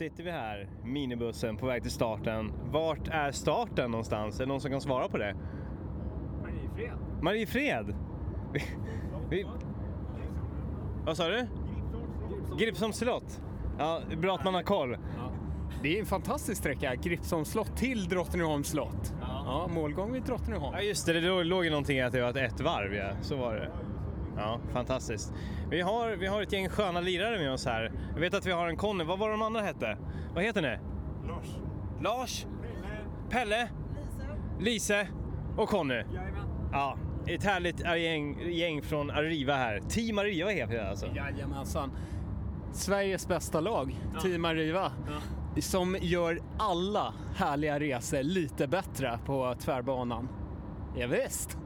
sitter vi här, minibussen på väg till starten. Vart är starten någonstans? Är det någon som kan svara på det? Mariefred. Mariefred? Vi, vad sa du? Gripsholms slott. Ja, bra att man har koll. Det är en fantastisk sträcka, Gripsholms slott till Drottningholms slott. Ja, målgång vid Drottningholm. Ja just det, det låg- ju någonting i att det var ett, ett varv ja. Så var det. Ja, fantastiskt. Vi har, vi har ett gäng sköna lirare med oss här. Jag vet att vi har en Conny. Vad var de andra hette? Vad heter ni? Lars. Lars? Pelle? Lise? Och Conny? Ja, ett härligt gäng, gäng från Arriva här. Team Arriva heter det alltså. Jajamensan. Sveriges bästa lag, Team Arriva. Som gör alla härliga resor lite bättre på tvärbanan. Ja, visst.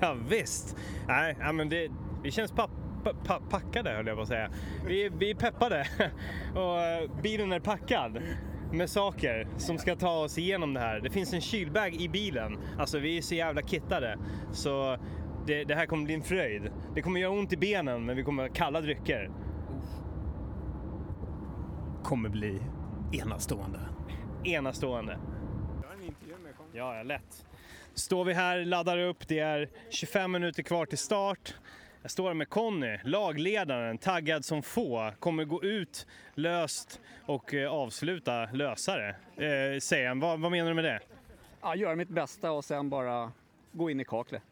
Ja, visst. Nej, ja, men det, vi känns papp, pa, packade höll jag på att säga. Vi, vi är peppade och eh, bilen är packad med saker som ska ta oss igenom det här. Det finns en kylbag i bilen. Alltså vi är så jävla kittade. Så det, det här kommer bli en fröjd. Det kommer göra ont i benen men vi kommer ha kalla drycker. Kommer bli enastående. Enastående. Ja, ja, lätt. Står vi här, laddar upp, det är 25 minuter kvar till start. Jag står här med Conny, lagledaren, taggad som få. Kommer gå ut löst och eh, avsluta lösare. Eh, säger han. Vad, vad menar du med det? Ja, göra mitt bästa och sen bara gå in i kaklet.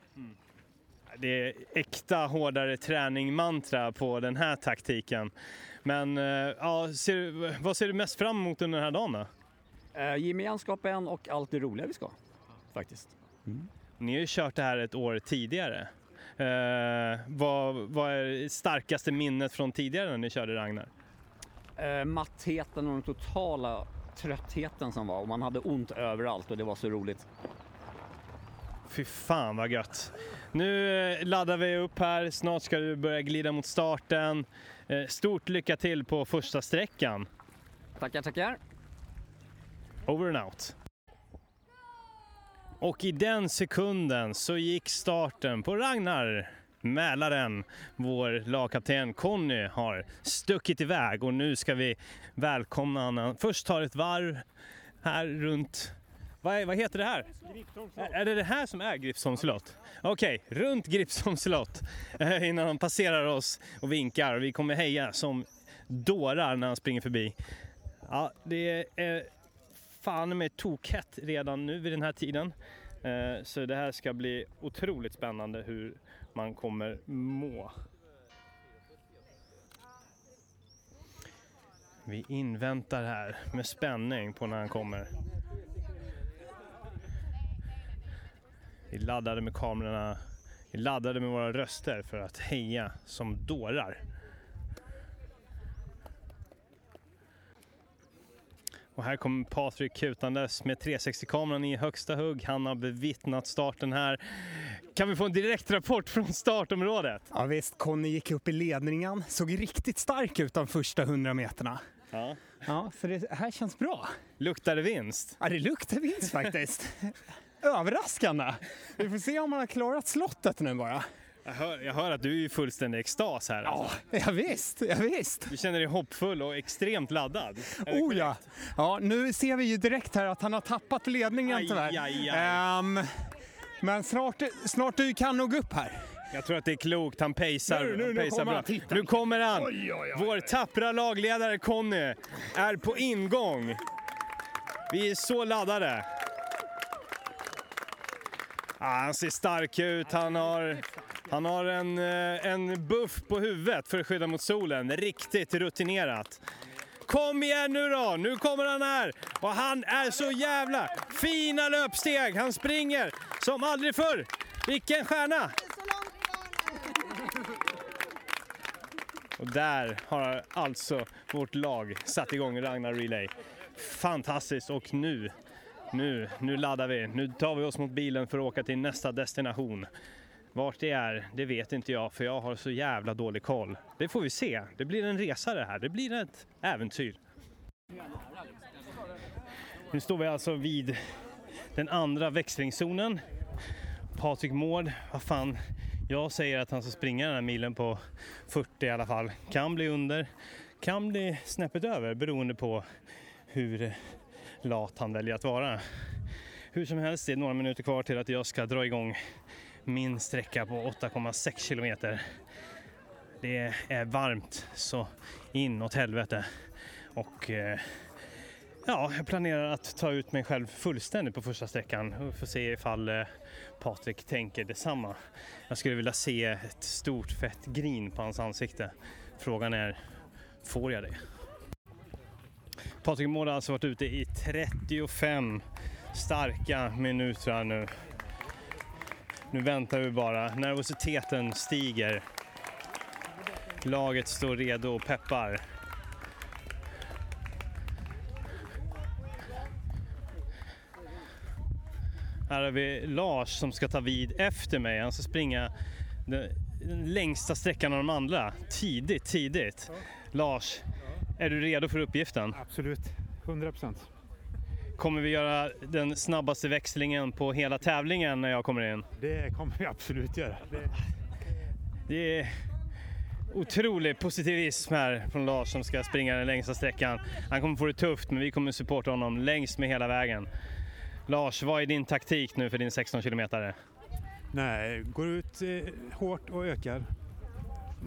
Det är äkta hårdare träning-mantra på den här taktiken. Men eh, ja, ser, vad ser du mest fram emot under den här dagen då? Eh, gemenskapen och allt det roliga vi ska. Faktiskt. Ni har ju kört det här ett år tidigare. Eh, vad, vad är starkaste minnet från tidigare när ni körde Ragnar? Eh, mattheten och den totala tröttheten som var och man hade ont överallt och det var så roligt. Fy fan vad gött. Nu eh, laddar vi upp här, snart ska du börja glida mot starten. Eh, stort lycka till på första sträckan. Tackar, tackar. Over and out. Och i den sekunden så gick starten på Ragnar Mälaren. Vår lagkapten Conny har stuckit iväg och nu ska vi välkomna honom. Först tar ett varv här runt vad, är, vad heter det här? Är, är det det här som är Gripsholms slott? Okej, runt Gripsholms slott eh, innan han passerar oss och vinkar. Vi kommer heja som dårar när han springer förbi. Ja, det är fan med tokhett redan nu vid den här tiden. Eh, så det här ska bli otroligt spännande hur man kommer må. Vi inväntar här med spänning på när han kommer. Vi laddade med kamerorna, vi laddade med våra röster för att heja som dårar. Och här kommer Patrik kutandes med 360-kameran i högsta hugg. Han har bevittnat starten här. Kan vi få en direkt rapport från startområdet? Ja visst, Conny gick upp i ledningen, såg riktigt stark ut de första 100 meterna. Ja. Ja, så det här känns bra. Luktar det vinst? Ja, det luktar vinst faktiskt. Överraskande. Vi får se om han har klarat slottet nu bara. Jag hör, jag hör att du är i fullständig extas här. Ja, Alltså. ja visst, ja, visst. Du känner dig hoppfull och extremt laddad. Oh ja. ja, nu ser vi ju direkt här att han har tappat ledningen Aj, tyvärr. aj, aj. Ehm, men snart, snart du kan nog upp här. Jag tror att det är klokt. Han pejsar, Nu, nu, nu pejsar kommer bra. han. Nu kommer han! Oj, oj, oj. Vår tappra lagledare Conny är på ingång. Vi är så laddade. Ah, han ser stark ut. Han har, han har en, eh, en buff på huvudet för att skydda mot solen. Riktigt rutinerat. Kom igen nu då! Nu kommer han här! Och han är så jävla fina löpsteg! Han springer som aldrig förr! Vilken stjärna! Och där har alltså vårt lag satt igång Ragnar Relay. Fantastiskt och nu, nu, nu laddar vi. Nu tar vi oss mot bilen för att åka till nästa destination. Vart det är, det vet inte jag för jag har så jävla dålig koll. Det får vi se. Det blir en resa det här. Det blir ett äventyr. Nu står vi alltså vid den andra växlingszonen. Patrik Mård, vad fan. Jag säger att han ska springa den här milen på 40 i alla fall. Kan bli under, kan bli snäppet över beroende på hur lat han väljer att vara. Hur som helst, det är några minuter kvar till att jag ska dra igång min sträcka på 8,6 kilometer. Det är varmt så inåt helvete och eh, ja, jag planerar att ta ut mig själv fullständigt på första sträckan och får se ifall eh, Patrik tänker detsamma. Jag skulle vilja se ett stort fett grin på hans ansikte. Frågan är, får jag det? Patrik Mård har alltså varit ute i 35 starka minuter nu. Nu väntar vi bara. Nervositeten stiger. Laget står redo och peppar. Här har vi Lars som ska ta vid efter mig. Han ska springa den längsta sträckan av de andra. Tidigt, tidigt. Lars, är du redo för uppgiften? Absolut, 100 procent. Kommer vi göra den snabbaste växlingen på hela tävlingen när jag kommer in? Det kommer vi absolut göra. Det... Det är otrolig positivism här från Lars som ska springa den längsta sträckan. Han kommer få det tufft men vi kommer supporta honom längst med hela vägen. Lars, vad är din taktik nu för din 16 kilometare? Nej, går ut eh, hårt och ökar.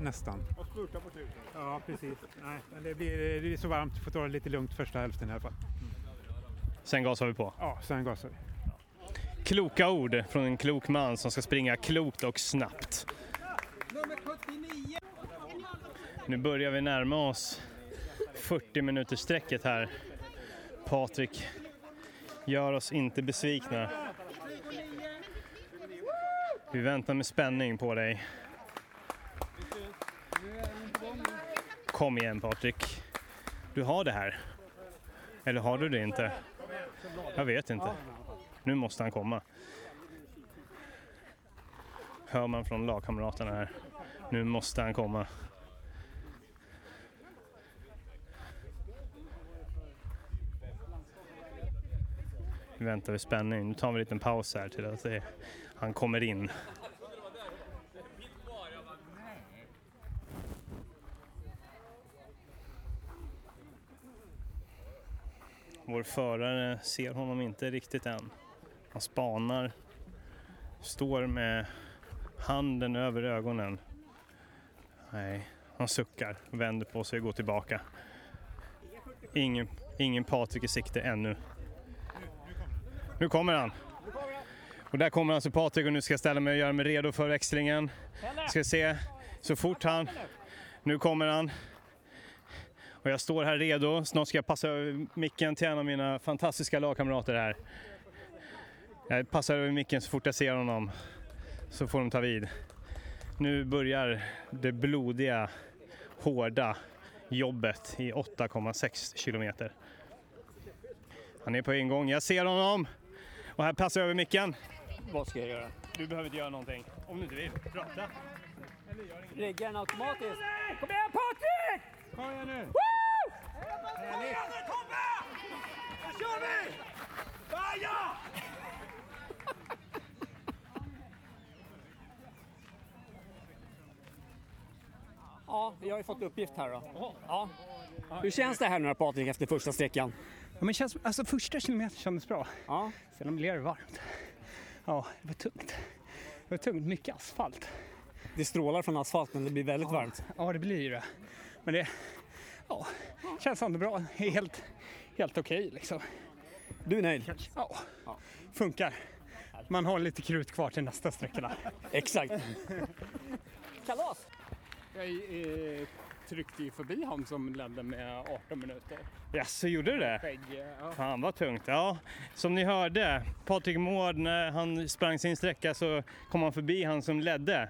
Nästan. Och spurtar på slutet. Ja, precis. Nej, men det blir, det blir så varmt, får ta det lite lugnt första hälften i alla fall. Sen gasar vi på. Ja, sen gasar vi. Kloka ord från en klok man som ska springa klokt och snabbt. Nu börjar vi närma oss 40 minuters sträcket här. Patrik gör oss inte besvikna. Vi väntar med spänning på dig. Kom igen Patrik. Du har det här. Eller har du det inte? Jag vet inte. Nu måste han komma. Hör man från lagkamraterna här. Nu måste han komma. Vi väntar vi spänning. Nu tar vi en liten paus här till att han kommer in. Vår förare ser honom inte riktigt än. Han spanar, står med handen över ögonen. Nej, han suckar, vänder på sig och går tillbaka. Ingen, ingen Patrik i sikte ännu. Nu kommer han. Och där kommer alltså Patrik och nu ska jag ställa mig och göra mig redo för växlingen. Ska se, så fort han... Nu kommer han. Och jag står här redo. Snart ska jag passa över micken till en av mina fantastiska lagkamrater här. Jag passar över micken så fort jag ser honom. Så får de ta vid. Nu börjar det blodiga, hårda jobbet i 8,6 kilometer. Han är på ingång. Jag ser honom. Och här passar jag över micken. Vad ska jag göra? Du behöver inte göra någonting. Om du inte vill. Prata. Rigga den automatiskt. Kom igen Patrik! Kom igen nu! Kom igen nu Tobbe! Nu kör vi! Baja! Ja, vi har ju fått uppgift här då. Ja. Hur känns det här nu då Patrik efter första sträckan? Ja, men känns, alltså första kilometern kändes bra. Ja. Sen blev det varmt. Ja, det var tungt. Det var tungt, mycket asfalt. Det strålar från asfalten, det blir väldigt varmt. Ja, det blir ju det. Men det ja, känns ändå bra. Helt, helt okej liksom. Du är nöjd? Ja, funkar. Man har lite krut kvar till nästa sträcka. Exakt. Kalas! Jag eh, tryckte ju förbi han som ledde med 18 minuter. Ja, så gjorde du det? Skägg, ja. Fan vad tungt. Ja, som ni hörde, Patrik Mård när han sprang sin sträcka så kom han förbi han som ledde.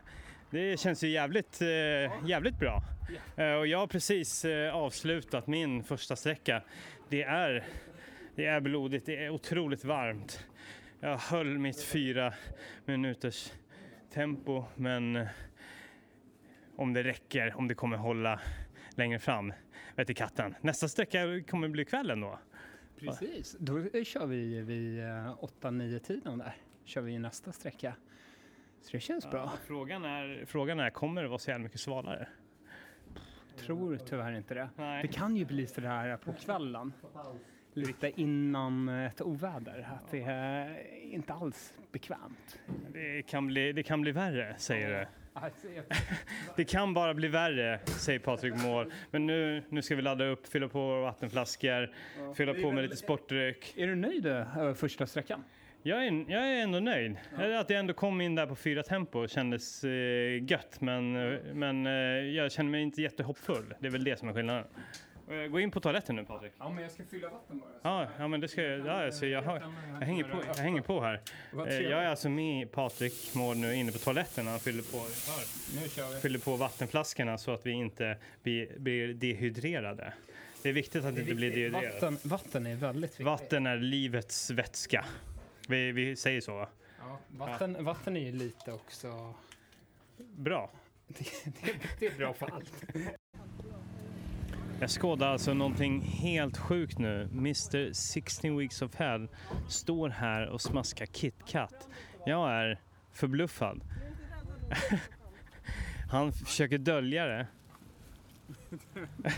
Det känns ju jävligt, eh, jävligt bra. Eh, och jag har precis eh, avslutat min första sträcka. Det är, det är blodigt, det är otroligt varmt. Jag höll mitt fyra minuters tempo men eh, om det räcker, om det kommer hålla längre fram, vet i katten. Nästa sträcka kommer bli kvällen då. Precis, då kör vi vid eh, 8-9 tiden där. Kör vi nästa sträcka. Så det känns bra. Ja, frågan, är, frågan är, kommer det vara så jävla mycket svalare? tror tyvärr inte det. Nej. Det kan ju bli så här på kvällen. Lite innan ett oväder. Att det är inte alls bekvämt. Det kan bli, det kan bli värre, säger du. Jag- Det kan bara bli värre, säger Patrik Mård. Men nu, nu ska vi ladda upp, fylla på vattenflaskor, fylla på med lite sportdryck. Är du nöjd över första sträckan? Jag är, jag är ändå nöjd. Att jag ändå kom in där på fyra tempo kändes eh, gött, men, eh, men eh, jag känner mig inte jättehoppfull. Det är väl det som är skillnaden. Eh, Gå in på toaletten nu Patrik. Ja, men jag ska fylla vatten bara. Ja, ja men det ska jag. Ja, alltså, jag, har, jag, hänger på, jag hänger på här. Eh. Jag är alltså med Patrik Mård nu inne på toaletten. Han fyller på, Nu kör vi. fyller på vattenflaskorna så att vi inte blir, blir dehydrerade. Det är viktigt att inte bli dehydrerade. Vatten, vatten är väldigt viktigt. Vatten är livets vätska. Vi, vi säger så va? Ja, vatten, vatten är ju lite också... Bra. Det, det, det är bra för allt. Jag skådar alltså någonting helt sjukt nu. Mr 16 Weeks of Hell står här och smaskar KitKat. Jag är förbluffad. Han försöker dölja det.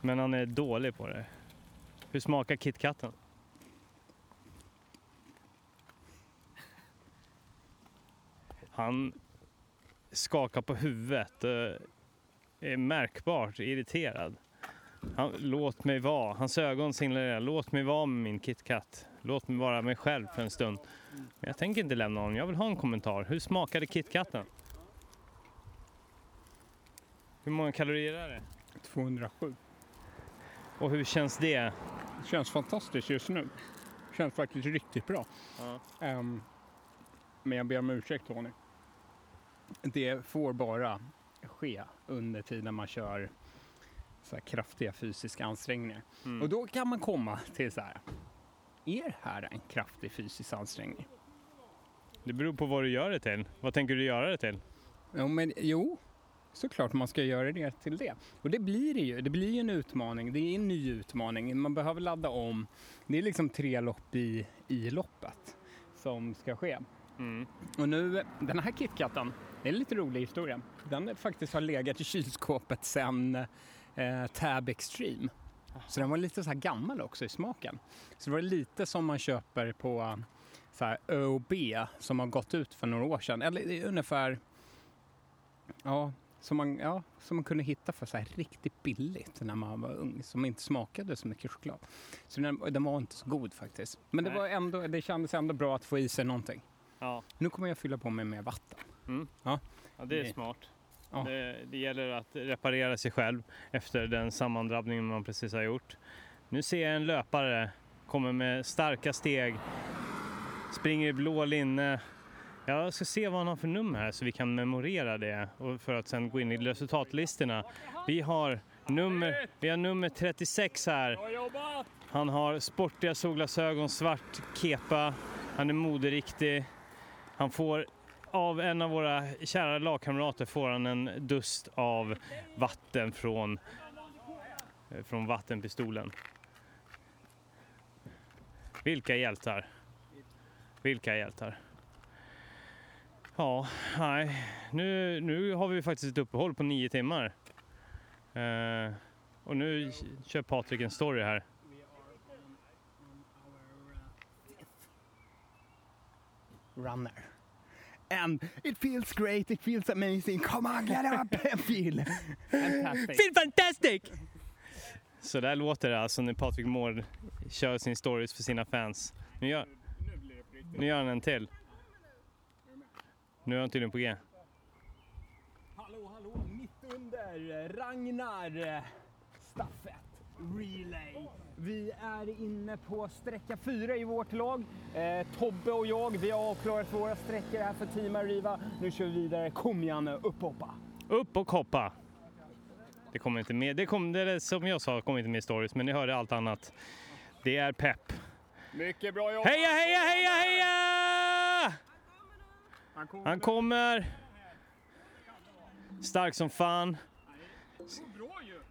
Men han är dålig på det. Hur smakar KitKaten? Han skakar på huvudet. och är märkbart irriterad. Han, låt mig vara. Hans ögon signalerar låt mig vara med min KitKat. Låt mig vara mig själv för en stund. Men jag tänker inte lämna honom. Jag vill ha en kommentar. Hur smakade KitKaten? Hur många kalorier är det? 207. Och hur känns det? Det känns fantastiskt just nu. Känns faktiskt riktigt bra. Ja. Ehm, men jag ber om ursäkt Tony. Det får bara ske under tiden man kör så kraftiga fysiska ansträngningar. Mm. Och då kan man komma till så här. Är det här en kraftig fysisk ansträngning? Det beror på vad du gör det till. Vad tänker du göra det till? Jo, men jo, såklart man ska göra det till det. Och det blir det ju. Det blir ju en utmaning. Det är en ny utmaning. Man behöver ladda om. Det är liksom tre lopp i, i loppet som ska ske. Mm. Och nu, den här KitKaten, det är en lite rolig historia. Den faktiskt har legat i kylskåpet sedan eh, Tab Extreme. Så den var lite så här gammal också i smaken. Så det var lite som man köper på eh, så här ÖoB som har gått ut för några år sedan. Eller är ungefär, ja, som man, ja, som man kunde hitta för så här riktigt billigt när man var ung. Som inte smakade så mycket choklad. Så den, den var inte så god faktiskt. Men det, var ändå, det kändes ändå bra att få i sig någonting. Ja. Nu kommer jag fylla på mig med vatten. ja, det är Det- smart. Ja. Det, det gäller att reparera sig själv efter den sammandrabbningen man precis har gjort. Nu ser jag en löpare kommer med starka steg, springer i blå linne. Jag ska se vad han har för nummer här så vi kan memorera det och för att sen gå in i resultatlistorna. Vi har nummer, vi har nummer 36 här. Han har sportiga solglasögon, svart kepa, han är moderiktig. Han får av en av våra kära lagkamrater får han en dust av vatten från, eh, från vattenpistolen. Vilka hjältar. Vilka hjältar. Ja, nej. Nu, nu har vi faktiskt ett uppehåll på nio timmar. Uh, och nu kör Patrik en story här. runner. And it feels great, it feels amazing. Come on, get up and feel. Fantastic. Feel fantastic! Så där låter det alltså när Patrik Mård kör sin stories för sina fans. Nu gör, nu gör han en till. Nu är han tydligen på G. Hallå, hallå, mitt under Ragnar Staffet Relay. Vi är inne på sträcka fyra i vårt lag. Eh, Tobbe och jag, vi har avklarat våra sträckor här för Team Arriva. Nu kör vi vidare. Kom igen nu, upp och hoppa. Upp och hoppa! Det kommer inte med. Det, kom, det är som jag sa kommer inte med i stories, men ni hörde allt annat. Det är pepp. Mycket bra jobbat! Heja, heja, heja, heja! Han kommer. Han kommer. Stark som fan.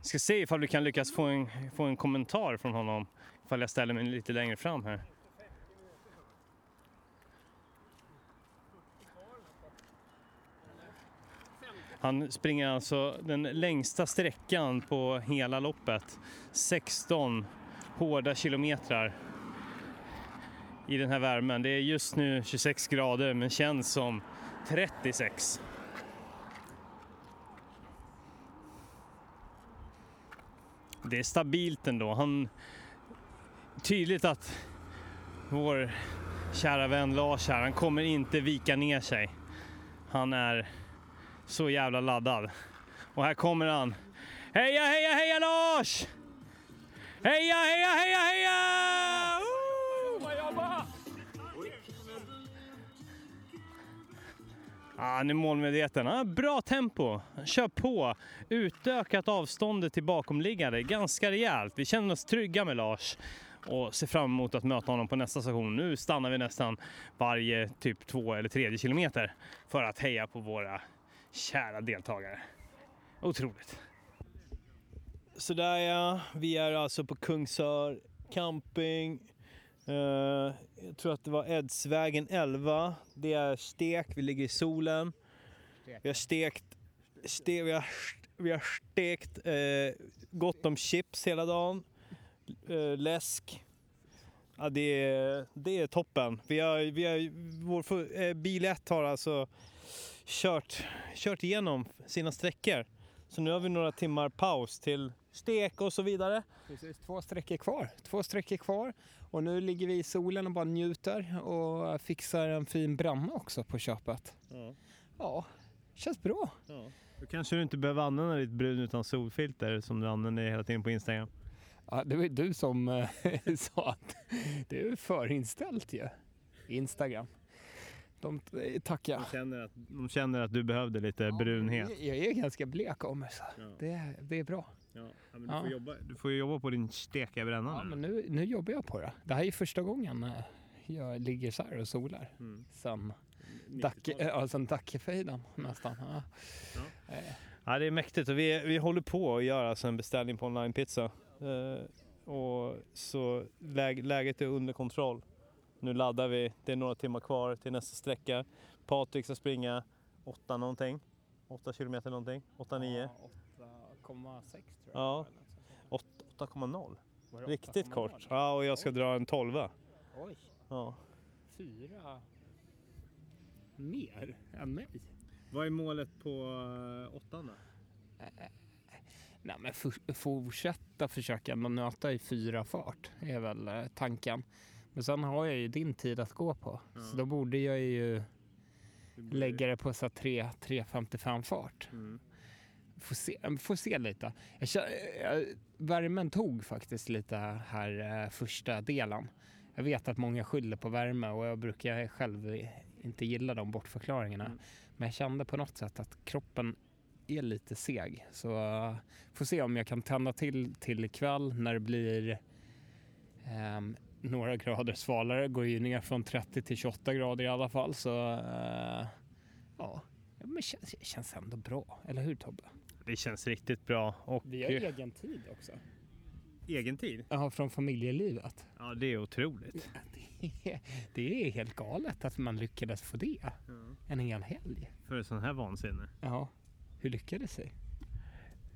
Vi! Ska se ifall vi kan lyckas få en, få en kommentar från honom. Ifall jag ställer mig lite längre fram här. Han springer alltså den längsta sträckan på hela loppet. 16 hårda kilometrar i den här värmen. Det är just nu 26 grader men känns som 36. Det är stabilt ändå. Han, tydligt att vår kära vän Lars här, han kommer inte vika ner sig. Han är så jävla laddad. Och här kommer han. Heja, heja, heja Lars! Heja, heja, heja, heja! Han är målmedveten. Han har bra tempo. Han kör på. Utökat avståndet till bakomliggande ganska rejält. Vi känner oss trygga med Lars och ser fram emot att möta honom på nästa station. Nu stannar vi nästan varje typ två eller tredje kilometer för att heja på våra kära deltagare. Otroligt. Sådär ja, vi är alltså på Kungsör camping. Eh, jag tror att det var Edsvägen 11. Det är stek, vi ligger i solen. Vi har stekt, ste, vi har, vi har stekt eh, gott om chips hela dagen. Eh, läsk. Ja, det, är, det är toppen. Vi har, vi har, vår bil 1 har alltså kört, kört igenom sina sträckor. Så nu har vi några timmar paus till stek och så vidare. Precis, två sträckor kvar. Två sträckor kvar. Och nu ligger vi i solen och bara njuter och fixar en fin bränna också på köpet. Ja. Ja, känns bra. Då kanske du inte behöver använda ditt brun utan solfilter som du använder hela tiden på Instagram. Ja, det var ju du som eh, sa att det är förinställt ju. Instagram. De eh, tackar. De känner att, de känner att du behövde lite brunhet. Jag är ganska blek av mig så Ja. det, det är bra. Ja, men du får jobba, du får jobba på din stekiga bränna Ja, nu. men nu, nu jobbar jag på det. Det här är första gången eh, jag ligger så här och solar. Mm. Sen, Dacke, äh, ja, sen Dackefejden nästan. Ja. Eh, Ja, det är mäktigt och vi, vi håller på att göra alltså en beställning på online-pizza. Eh, och så läg, läget är under kontroll. Nu laddar vi, det är några timmar kvar till nästa sträcka. Patrik ska springa 8 någonting. 8 kilometer någonting. 8-9. 8,6 tror jag. Ja. eller något sånt där. 8,0. Var det Riktigt 8,0? kort. Ja, och jag ska dra en 12. Oj, Ja. fyra mer än mig. Vad är målet på 8 då? Nej, men for, fortsätta försöka nöta i fyra fart är väl eh, tanken. Men sen har jag ju din tid att gå på. Så då borde jag ju lägga det på så här 3 3.55 fart. Mm. Får se, eh, får se lite. Jag, känner- jag, värmen tog faktiskt lite här eh, första delen. Jag vet att många skyller på värme och jag brukar själv inte gilla de bortförklaringarna. Mm. Men jag kände på något sätt att kroppen är lite seg. Så uh, får se om jag kan tända till till ikväll när det blir ehm, några grader svalare. Går ju ner från 30 till 28 grader i alla fall. Så uh, ja, men känns, känns ändå bra. Eller hur Tobbe? Det känns riktigt bra. Och Vi har egen tid också. egen tid. Ja, från familjelivet. Ja, det är otroligt. Det är, det är helt galet att man lyckades få det. En hel helg. För sån här vansinne. Ja, hur lyckades det?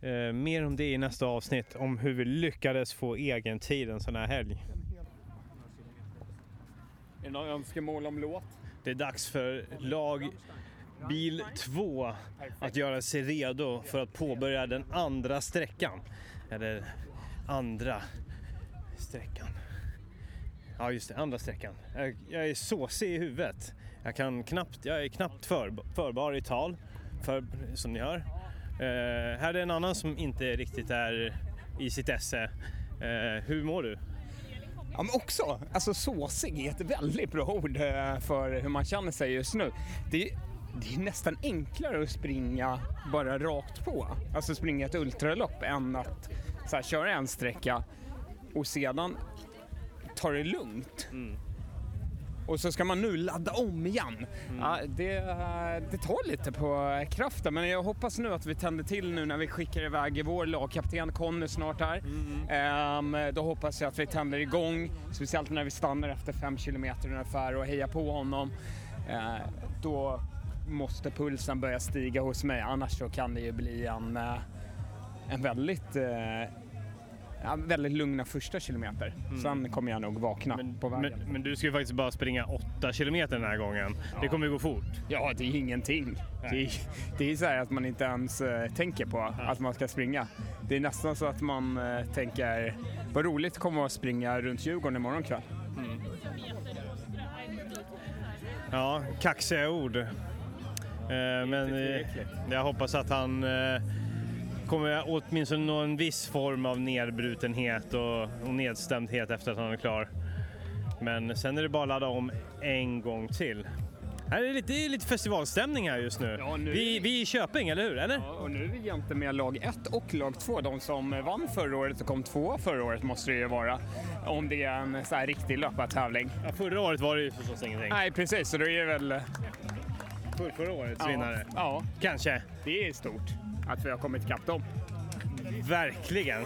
Eh, mer om det i nästa avsnitt, om hur vi lyckades få egen tid en sån här helg. Är det några önskemål om låt? Det är dags för lag bil 2 att göra sig redo för att påbörja den andra sträckan. Eller andra sträckan. Ja just det, andra sträckan. Jag, jag är såsig i huvudet. Jag, kan knappt, jag är knappt för, förbar i tal, för, som ni hör. Eh, här är en annan som inte riktigt är i sitt esse. Eh, hur mår du? Ja, men också, alltså såsig är ett väldigt bra ord eh, för hur man känner sig just nu. Det är, det är nästan enklare att springa bara rakt på, alltså springa ett ultralopp än att så här, köra en sträcka och sedan ta det lugnt. Mm. Och så ska man nu ladda om igen. Ja, det, det tar lite på kraften men jag hoppas nu att vi tänder till nu när vi skickar iväg vår lagkapten Conny snart här. Ehm, då hoppas jag att vi tänder igång, speciellt när vi stannar efter fem kilometer ungefär och hejar på honom. Ehm, då måste pulsen börja stiga hos mig. Annars så kan det ju bli en, eh, en väldigt, eh, ja, väldigt lugna första kilometer. Sen kommer jag nog vakna Men, på vägen. men, men du ska ju faktiskt bara springa 8 kilometer den här gången. Det kommer ju gå fort. Ja, det är ingenting. Det är, det är så här att man inte ens eh, tänker på att man ska springa. Det är nästan så att man eh, tänker, vad roligt det kommer att springa runt Djurgården imorgon kväll. Ja, kaxiga ord. Eh, men jag hoppas att han kommer åtminstone nå en viss form av nedbrutenhet och, och nedstämdhet efter att han är klar. Men sen är det bara att ladda om en gång till. Här är det lite, det är lite festivalstämning här just nu. Ja, nu- Vi, vi är i Köping, eller hur? Eller? Ja, och nu är vi jämte med lag 1 och lag 2. De som vann förra året och kom tvåa förra året måste det ju vara. Om det är en så här riktig löpartävling. Ja, förra året var det ju förstås ingenting. Nej, precis. Så då är det väl... För, förra årets Ja, vinnare. ja, Kanske. det är stort att vi har kommit ikapp dem. Verkligen.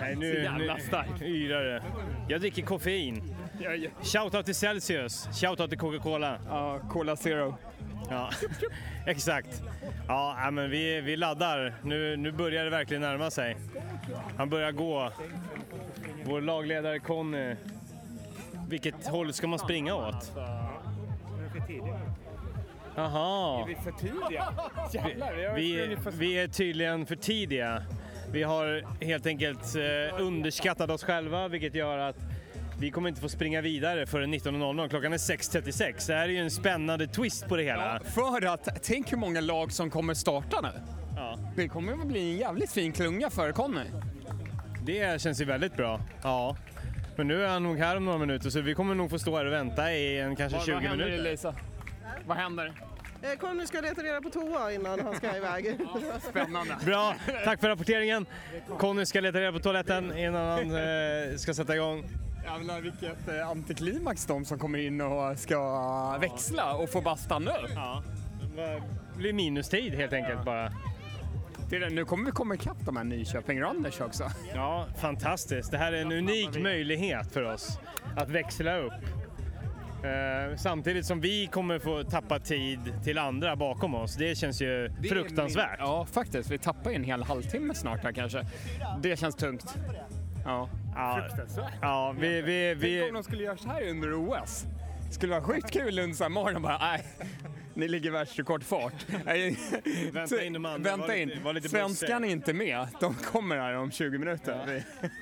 Nej, Så nu, jävla nu starkt. yrar det. Jag dricker koffein. Ja, ja. Shoutout till Celsius. Shoutout till Coca-Cola. Ja, Cola Zero. Ja, exakt. Ja, men vi, vi laddar. Nu, nu börjar det verkligen närma sig. Han börjar gå. Vår lagledare Conny. Vilket håll ska man springa åt? Jaha. Vi är för tidiga. Jävlar, vi Vi, för... vi är tydligen för tidiga. Vi har helt enkelt eh, underskattat oss själva vilket gör att vi kommer inte få springa vidare förrän 19.00. Klockan är 6.36. Det här är ju en spännande twist på det hela. För att, tänk hur många lag som kommer starta nu. Ja. Det kommer att bli en jävligt fin klunga för Conny. Det känns ju väldigt bra. Ja. Men nu är han nog här om några minuter så vi kommer nog få stå här och vänta i en kanske 20 minuter. Lisa? Vad händer? Eh, Conny ska leta reda på toa innan han ska iväg. Spännande. Bra, tack för rapporteringen. Conny ska leta reda på toaletten innan han eh, ska sätta igång. Jävlar vilket eh, antiklimax de som kommer in och ska växla och få bara stanna upp. Ja. Det blir minustid helt enkelt bara. Det det, nu kommer vi komma ikapp de här Nyköping Runners också. Ja, fantastiskt. Det här är en unik möjlighet för oss att växla upp. Eh, samtidigt som vi kommer få tappa tid till andra bakom oss. Det känns ju Det är fruktansvärt. min- Ja, faktiskt. Vi tappar ju en hel halvtimme snart här kanske. Det känns tungt. Ja. Ja, Fruktansvärt. ja vi, vi, Tänk vi, om de skulle göra så här under OS. skulle vara sjukt kul onsdag morgon och bara nej. Ni ligger världsrekordfart. Nej, Vänta in de andra. Vänta Var in. lite- var lite Svenskan är inte med. De kommer här om 20 minuter. Vi-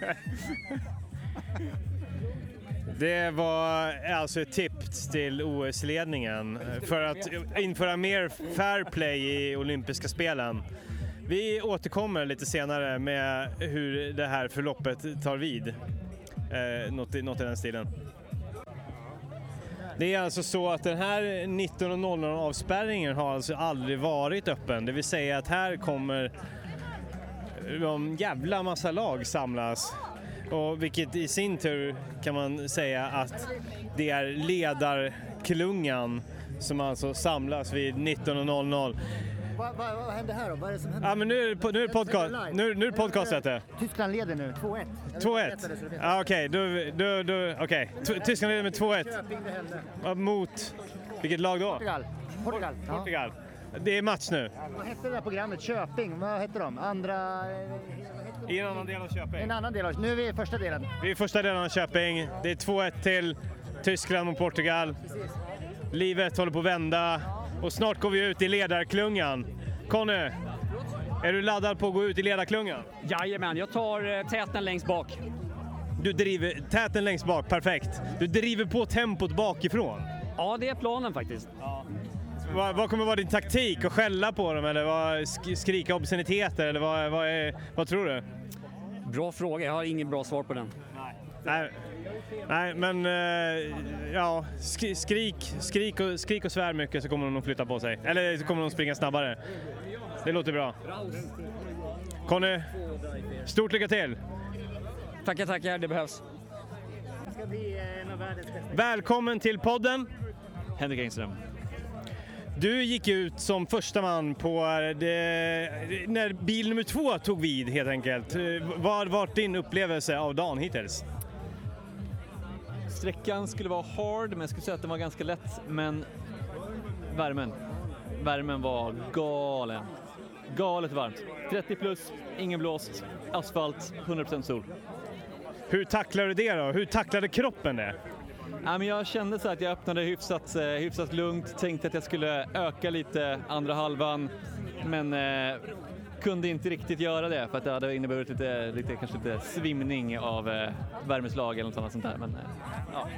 Det var alltså ett tips till OS-ledningen för att införa mer fair play i olympiska spelen. Vi återkommer lite senare med hur det här förloppet tar vid. Eh, något, i, något i den stilen. Det är alltså så att den här 19.00 avspärrningen har alltså aldrig varit öppen. Det vill säga att här kommer de jävla massa lag samlas. Och vilket i sin tur kan man säga att det är ledarklungan som alltså samlas vid 19.00. Vad, vad, vad händer här då? Vad är det som händer? Ja men nu är det, nu är det podcast, nu, nu är det podcast heter det. Tyskland leder nu, 2-1. Jag vill 2-1. veta det så du vet. Ja, Okej, då, då, okej. T- Tyskland leder med 2-1. Köping, det hände. Ja, Mot vilket lag då? Portugal. Portugal. Portugal. Det är match nu. Vad hette det där programmet? Köping? Vad hette de? Andra... I en annan del av Köping. En annan del av... Nu är vi i första delen. Vi är i första delen av Köping. Det är 2-1 till Tyskland mot Portugal. Livet håller på att vända och snart går vi ut i ledarklungan. Conny, är du laddad på att gå ut i ledarklungan? Jajamän, jag tar eh, täten längst bak. Du driver täten längst bak, perfekt. Du driver på tempot bakifrån. Ja, det är planen faktiskt. Vad, vad kommer vara din taktik? Att skälla på dem eller vad, sk- skrika obsceniteter? Eller vad, vad, är, vad tror du? Bra fråga, jag har ingen bra svar på den. Nej, nej men eh, ja, sk- skrik, skrik, och, skrik och svär mycket så kommer de nog flytta på sig. Eller så kommer de springa snabbare. Det låter bra. Conny, stort lycka till! Tackar, tackar, det behövs. Eh. Välkommen till podden! Henrik Engström. Du gick ut som första man på det, när bil nummer två tog vid helt enkelt. Eh, Vad har varit din upplevelse av dagen hittills? Sträckan skulle vara hard, men jag skulle säga att den var ganska lätt. Men värmen. värmen var galen. Galet varmt. 30 plus, ingen blåst, asfalt, 100% sol. Hur tacklar du det då? Hur tacklade kroppen det? Ja, men jag kände så att jag öppnade hyfsat, eh, hyfsat lugnt, tänkte att jag skulle öka lite andra halvan, men eh, kunde inte riktigt göra det för att det hade inneburit lite, lite, kanske lite svimning av eh, värmeslag eller något sånt där. Men, eh, ja.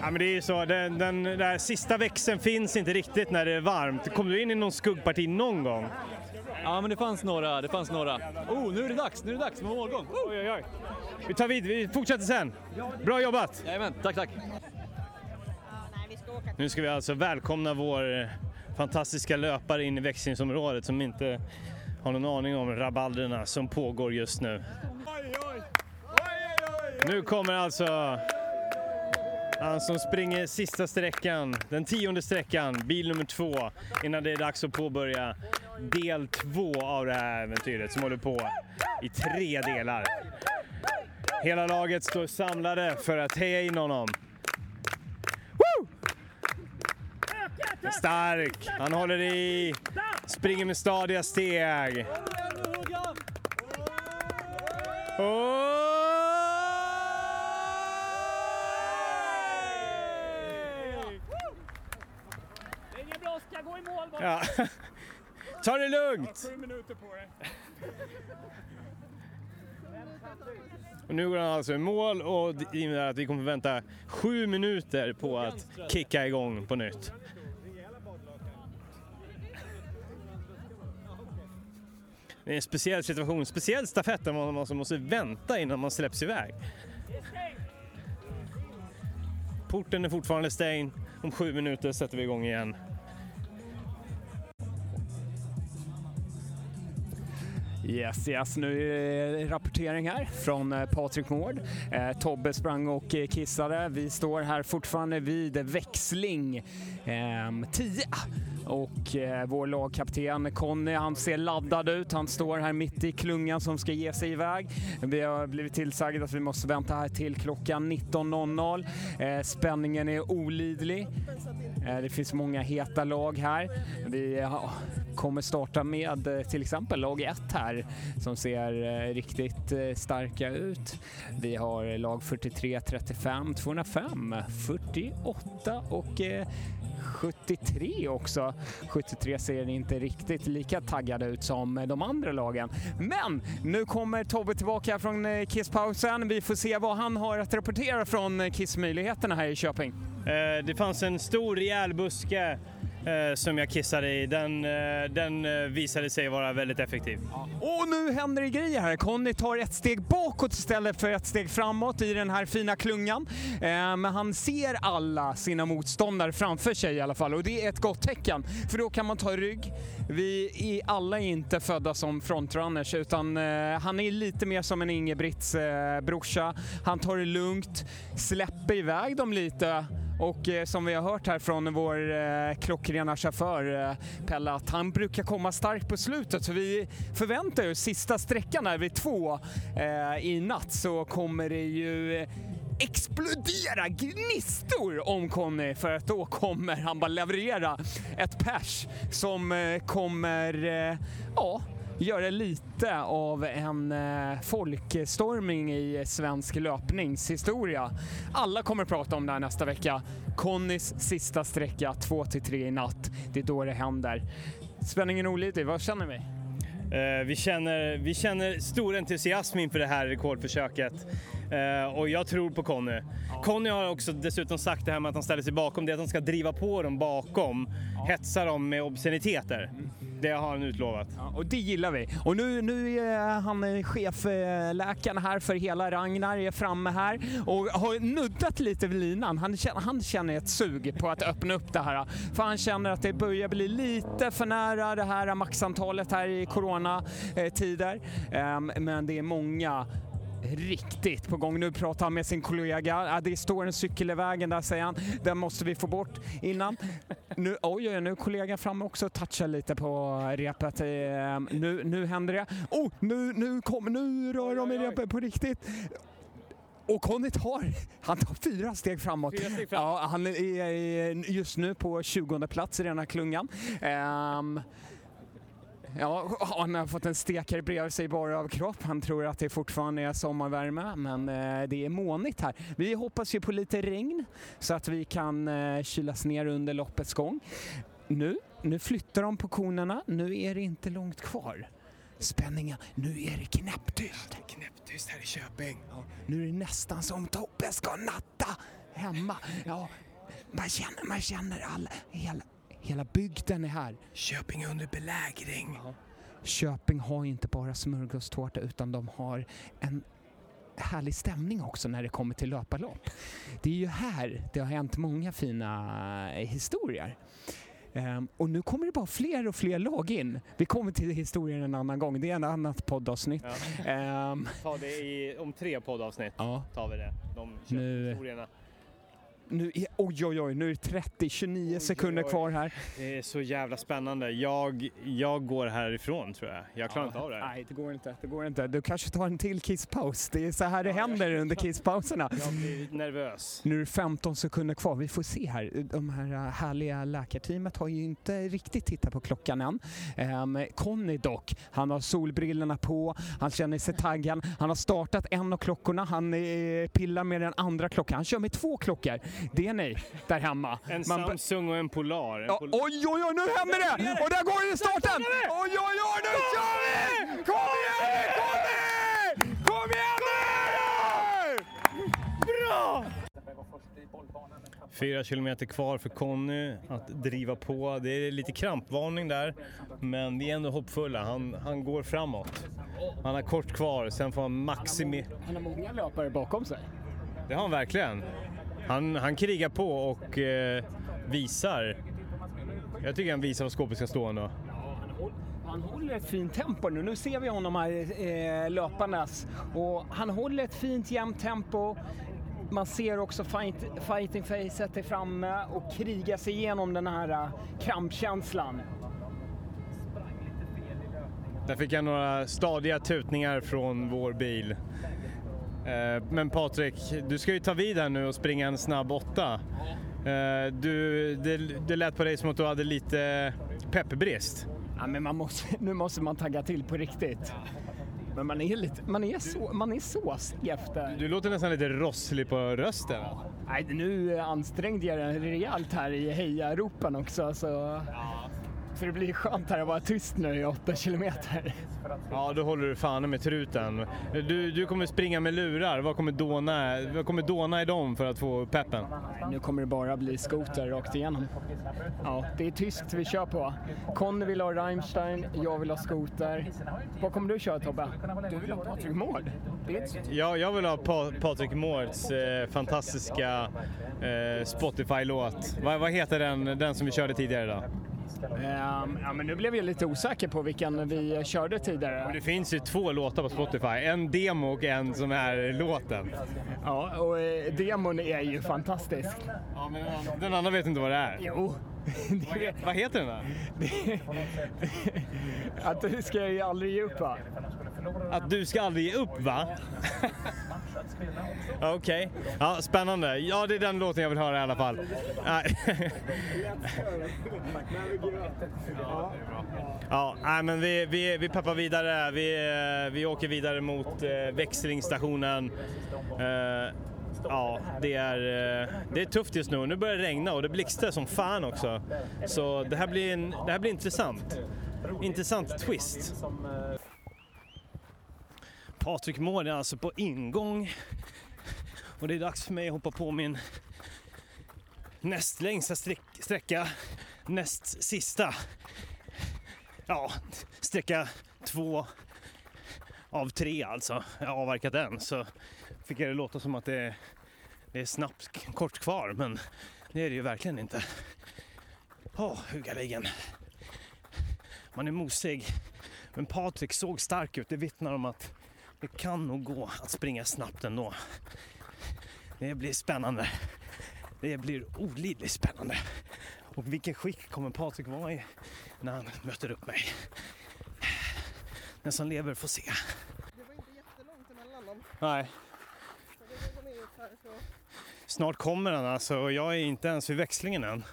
Ja, men det är ju så, den, den där sista växeln finns inte riktigt när det är varmt. Kom du in i någon skuggparti någon gång? ja, men det fanns några. Det fanns några. Oh, nu är det dags! Nu är det dags med målgång! Oh! Oj, oj, oj. Vi tar vid, vi fortsätter sen. Bra jobbat! Jajamän, tack, tack! Nu ska vi alltså välkomna vår eh, fantastiska löpare in i växlingsområdet som inte har någon aning om rabalderna som pågår just nu. Nu kommer alltså han som springer sista sträckan, den tionde sträckan, bil nummer två, innan det är dags att påbörja del två av det här äventyret som håller på i tre delar. Hela laget står samlade för att heja in honom. Stark! Han håller i, springer med stadiga steg. Det är ingen brådska, gå i mål bara! Ja. Ta det lugnt! Sju minuter på det. Och nu går han alltså i mål och det innebär att vi kommer vänta sju minuter på att kicka igång på nytt. Det är en speciell situation, speciell stafett där man alltså måste vänta innan man släpps iväg. Porten är fortfarande stängd. Om sju minuter sätter vi igång igen. Yes, yes, nu är det rapportering här från eh, Patrik Mård. Eh, Tobbe sprang och eh, kissade. Vi står här fortfarande vid växling eh, och eh, vår lagkapten Conny, han ser laddad ut. Han står här mitt i klungan som ska ge sig iväg. Vi har blivit tillsagda att vi måste vänta här till klockan 19.00. Eh, spänningen är olidlig. Eh, det finns många heta lag här. Vi ja, kommer starta med eh, till exempel lag 1 här som ser eh, riktigt eh, starka ut. Vi har lag 43, 35, 205, 48 och eh, 73 också. 73 ser inte riktigt lika taggade ut som de andra lagen. Men nu kommer Tobbe tillbaka från eh, Kisspausen. Vi får se vad han har att rapportera från eh, Kissmöjligheterna här i Köping. Eh, Det fanns en stor rejäl buske eh, Eh, som jag kissade i. Den, eh, den eh, visade sig vara väldigt effektiv. Och nu händer det grejer här. Conny tar ett steg bakåt istället för ett steg framåt i den här fina klungan. Men han ser alla sina motståndare framför sig i alla fall och det är ett gott tecken. För då kan man ta rygg. Vi är alla inte födda som frontrunners utan han är lite mer som en Ingebrigts-brorsa. Han tar det lugnt, släpper iväg dem lite och eh, som vi har hört här från vår eh, klockrena chaufför eh, Pelle att han brukar komma starkt på slutet. Så vi förväntar oss sista sträckan här vid två eh, i natt. Så kommer det ju eh, explodera gnistor om Conny för att då kommer han bara leverera ett pers som eh, kommer, eh, ja, göra lite av en eh, folkstormning i svensk löpningshistoria. Alla kommer prata om det här nästa vecka. Connys sista sträcka, 2-3 i natt. Det är då det händer. Spänningen olidlig, vad känner vi? Eh, Vi känner, vi känner stor entusiasm inför det här rekordförsöket Eh, och jag tror på Conny. Conny har också dessutom sagt det här med att han ställer sig bakom det, att han ska driva på dem bakom, hetsa dem med obsceniteter. Det har han utlovat. Ja, och det gillar vi. Och nu, nu är han eh, chefläkaren här för hela Ragnar, är framme här och har nuddat lite vid linan. Han känner, han känner ett sug på att öppna upp det här. För han känner att det börjar bli lite för nära det här maxantalet här i coronatider. Eh, ehm, men det är många riktigt på gång. Nu pratar han med sin kollega. Det står en cykel i vägen där säger han. Den måste vi få bort innan. Nu, oj, oj, nu är kollegan framme också och touchar lite på repet. Eh, Nu, nu händer det. Oh, nu, nu kommer, nu rör de i repet på riktigt. Och Conny tar, han tar fyra steg framåt. Fyra steg fram. Ja, han är just nu på 20 plats i den här klungan. Ehm, Ja, han har fått en stekare bredvid sig bara av kropp. Han tror att det fortfarande är sommarvärme, men eh, det är månigt här. Vi hoppas ju på lite regn så att vi kan eh, kylas ner under loppets gång. Nu, nu flyttar de på konerna. Nu är det inte långt kvar. Spänningen. Nu är det knäpptyst. Knäpptyst här i Köping. Ja, nu är det nästan som Tobbe ska natta hemma. Ja, man känner, man känner alla, hela, hela bygden är här. Köping är under belägring. Köping har inte bara smörgåstårta utan de har en härlig stämning också när det kommer till löparlopp. Det är ju här det har hänt många fina eh, historier. Ehm, och nu kommer det bara fler och fler lag in. Vi kommer till historien en annan gång, det är en annat poddavsnitt. Ja. Ehm, Ta det i, om tre poddavsnitt. ja, tar vi det. De Nu- historierna. Nu är, oj oj oj, nu är det 30, 29 sekunder oj. kvar här. Det är så jävla spännande. Jag, jag går härifrån tror jag. Jag klarar inte av det här. Nej, det går inte. Det går inte. Du kanske tar en till kisspaus. Det är så här det händer under kisspauserna. Jag blir nervös. Nu är det 15 sekunder kvar. Vi får se här. De här äh, härliga läkarteamet har ju inte riktigt tittat på klockan än. Um, Conny dock, han har solbrillorna på, han känner sig taggad. Han har startat en av klockorna, han eh, pillar med den andra klockan. Han kör med två klockor. Det är ni där hemma. En Man- Samsung och en Polar. En Pol- oj, oj, oj, nu händer det! Och där går det i starten! Oj, oj, oj, nu kör vi! Kom igen nu, Conny! Kom igen nu! Fyra kilometer kvar för Conny att driva på. Det är lite krampvarning där, men vi är ändå hoppfulla. Han, han går framåt. Han har kort kvar, sen får han maximi... Han har många löpare bakom sig. Det har han verkligen. Han, han krigar på och eh, visar. Jag tycker han visar var skåpet ska stå ändå. Han håller ett fint tempo nu. Nu ser vi honom här eh, löpandes och han håller ett fint jämnt tempo. Man ser också fight, fighting facet är framme och krigar sig igenom den här eh, krampkänslan. Där fick jag några stadiga tutningar från vår bil. Eh, Men Patrik, du ska ju ta vid här nu och springa en snabb åtta. Eh, Du, det, det lät på dig som att du hade lite peppbrist. Ja, men man måste, nu måste man tagga till på riktigt. Men man är, lite, man är, så, man är såsig efter. Du låter nästan lite rosslig på rösten. Nej, nu ansträngde jag den rejält här i hejaropen också. Så, så det blir skönt här att vara tyst nu i åtta kilometer. Ja, då håller du fan med truten. Du, du kommer springa med lurar. Vad kommer dåna, vad kommer dåna i dem för att få peppen? Nu kommer det bara bli skoter rakt igenom. Ja, det är tyskt vi kör på. Conny vill ha Rammstein, jag vill ha skoter. Vad kommer du köra Tobbe? Du vill ha Patrik Mård? Ja, jag vill ha pa Patrik Mårts eh, fantastiska eh, Spotify-låt. Vad, vad heter den, den som vi körde tidigare då? Ehm, ja, men nu blev jag lite osäker på vilken vi körde tidigare. Det finns ju två låtar på Spotify. En demo och en som är låten. Ja, och eh, demon är ju fantastisk. Ja, men den andra vet inte vad det är. Jo. Vad, he vad heter den då? Att du ska ju aldrig ge upp va? Att du ska aldrig ge upp va? Ja, Okej, ja, spännande. Ja, det är den låten jag vill höra i alla fall. Ja, nej, men vi, vi, vi peppar vidare. Vi, eh, vi åker vidare mot eh, växlingsstationen. Eh, ja, det är, det är tufft just nu. Nu börjar det regna och det blixtrar som fan också. Så det här blir, en, det här blir intressant. Intressant twist. Patrik Mård är alltså på ingång och det är dags för mig att hoppa på min näst längsta sträck, sträcka, näst sista. Ja, sträcka två av tre alltså. Jag har avverkat en så fick jag det låta som att det, det är snabbt kort kvar men det är det ju verkligen inte. Åh, hugaligen. Man är mosig. Men Patrik såg stark ut. Det vittnar om att det kan nog gå att springa snabbt ändå. Det blir spännande. Det blir olidligt spännande. Och vilken skick kommer Patrik vara i när han möter upp mig? Den som lever får se. Det var inte jättelångt emellan dem. Nej. Det Snart kommer han alltså och jag är inte ens vid växlingen än.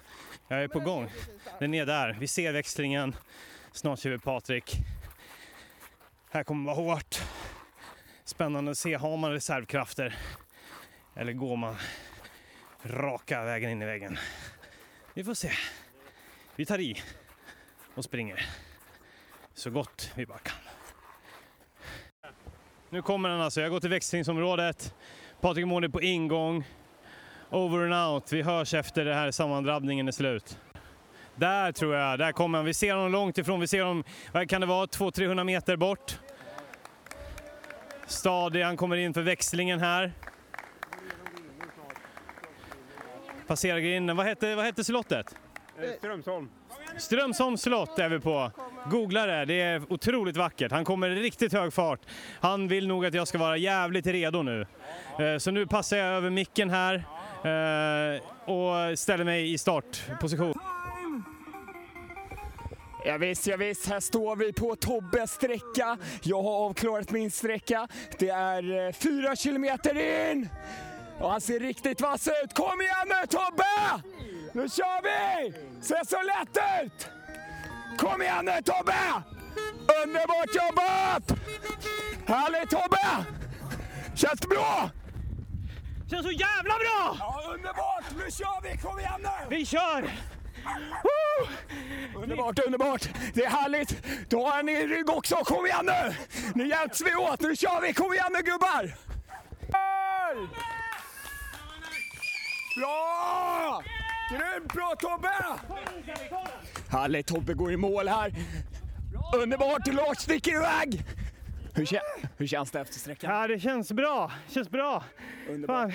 Jag är på gång. Den är där. Vi ser växlingen. Snart kör vi Patrik. Här kommer vara hårt. Spännande att se. Har man reservkrafter? Eller går man raka vägen in i väggen? Vi får se. Vi tar i och springer så gott vi bara kan. Nu kommer den alltså. Jag går till växlingsområdet. Patrik Mård är på ingång. Over and out. Vi hörs efter det här sammandrabbningen är slut. Där tror jag, där kommer han. Vi ser honom långt ifrån. Vi ser honom, vad kan det vara, 200-300 meter bort. Stadig, han kommer in för växlingen här. Passerar grinden. Vad hette, vad hette slottet? Strömsholm. Strömsholms slott är vi på. Googla det, det är otroligt vackert. Han kommer i riktigt hög fart. Han vill nog att jag ska vara jävligt redo nu. Eh, Så nu passar jag över micken här eh, och ställer mig i startposition. Ja, visst, ja, visst, här står vi på Tobbes sträcka. Jag har avklarat min sträcka. Det är eh, fyra kilometer in! Och han ser riktigt vass ut. Kom igen nu Tobbe! Nu kör vi! Ser så lätt ut! Kom igen nu Tobbe! Underbart jobbat! Härligt Tobbe! Känns det bra? Känns så jävla bra! Ja, underbart! Nu kör vi! Kom igen nu! Vi kör! Underbart, underbart! Det är härligt! Då har ni rygg också, kom igen nu! Nu hjälps vi åt, nu kör vi! Kom igen nu gubbar! Bra! Grymt bra Tobbe! Härligt, Tobbe går i mål här. Underbart, Lars sticker iväg! Hur, kä- hur känns det efter sträckan? Ja, det känns bra. känns bra. Fan,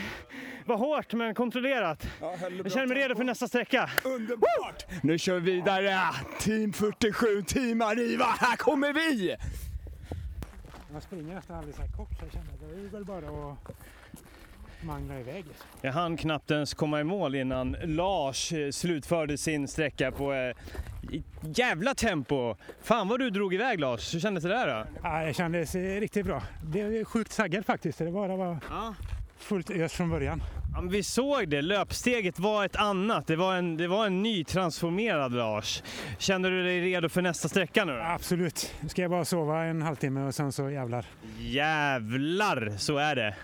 vad hårt men kontrollerat. Jag känner mig redo för nästa sträcka. Underbart! Nu kör vi vidare! Team 47, Team Arriva, här kommer vi! Jag springer nästan alldeles här kort så jag känner att det är väl bara att mangla iväg. Jag hann knappt ens komma i mål innan Lars eh, slutförde sin sträcka på eh, jävla tempo. Fan vad du drog iväg Lars. Hur kändes det där då? Ja, jag kändes riktigt bra. Blev sjukt taggad faktiskt. Det bara var fullt ös från början. Ja, men vi såg det, löpsteget var ett annat. Det var en, det var en ny transformerad Lars. Känner du dig redo för nästa sträcka nu då? Absolut. Nu ska jag bara sova en halvtimme och sen så jävlar. Jävlar, så är det.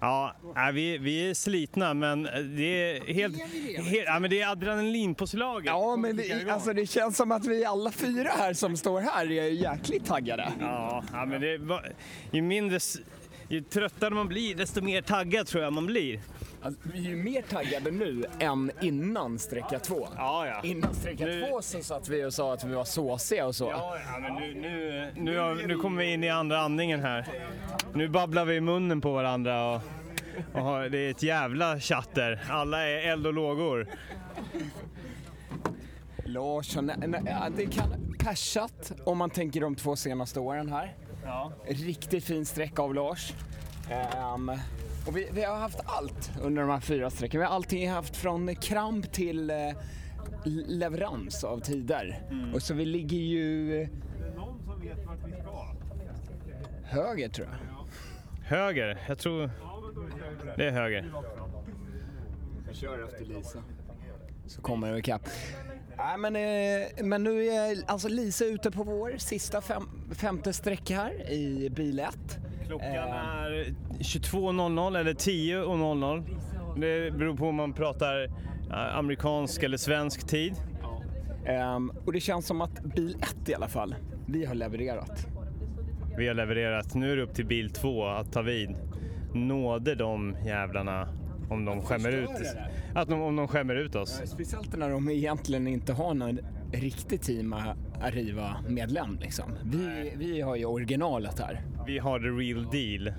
Ja, vi, vi är slitna men det är helt, helt ja, men det är adrenalinpåslaget. Ja, men det, alltså, det känns som att vi alla fyra här som står här är jäkligt taggade. Ja, ja men det var, ju mindre, ju tröttare man blir desto mer taggad tror jag man blir. Alltså, vi är ju mer taggade nu än innan sträcka två. Ja, ja. Innan sträcka Nu- två så satt vi och sa att vi var såsiga och så. Ja, ja men nu, nu, nu, nu kommer vi in i andra andningen här. Nu babblar vi i munnen på varandra och, och det är ett jävla chatter. Alla är eld och lågor. Lars, har nä- nä- ja, det kan persat om man tänker de två senaste åren här. Ja. Riktigt fin sträcka av Lars. Ehm, och vi, vi har haft allt under de här fyra sträckorna. Vi har allting haft från kramp till eh, leverans av tider. Och så vi ligger ju höger tror jag. Höger, jag tror det är höger. Vi kör efter Lisa. Så kommer vi ikapp. Nej, men, eh, men nu är alltså Lisa ute på vår sista fem, femte sträcka här i bil 1. Klockan är 22.00 eller 10.00. Det beror på om man pratar eh, amerikansk eller svensk tid. Ehm, och det känns som att bil 1 i alla fall, vi har levererat. Vi har levererat. Nu är det upp till bil 2 att ta vid. Nåde de jävlarna om de skämmer ut, att de, om de skämmer ut oss. Speciellt när de egentligen inte har någon riktig Team Arriva-medlem. Liksom. Vi, vi har ju originalet här. Vi har the real deal.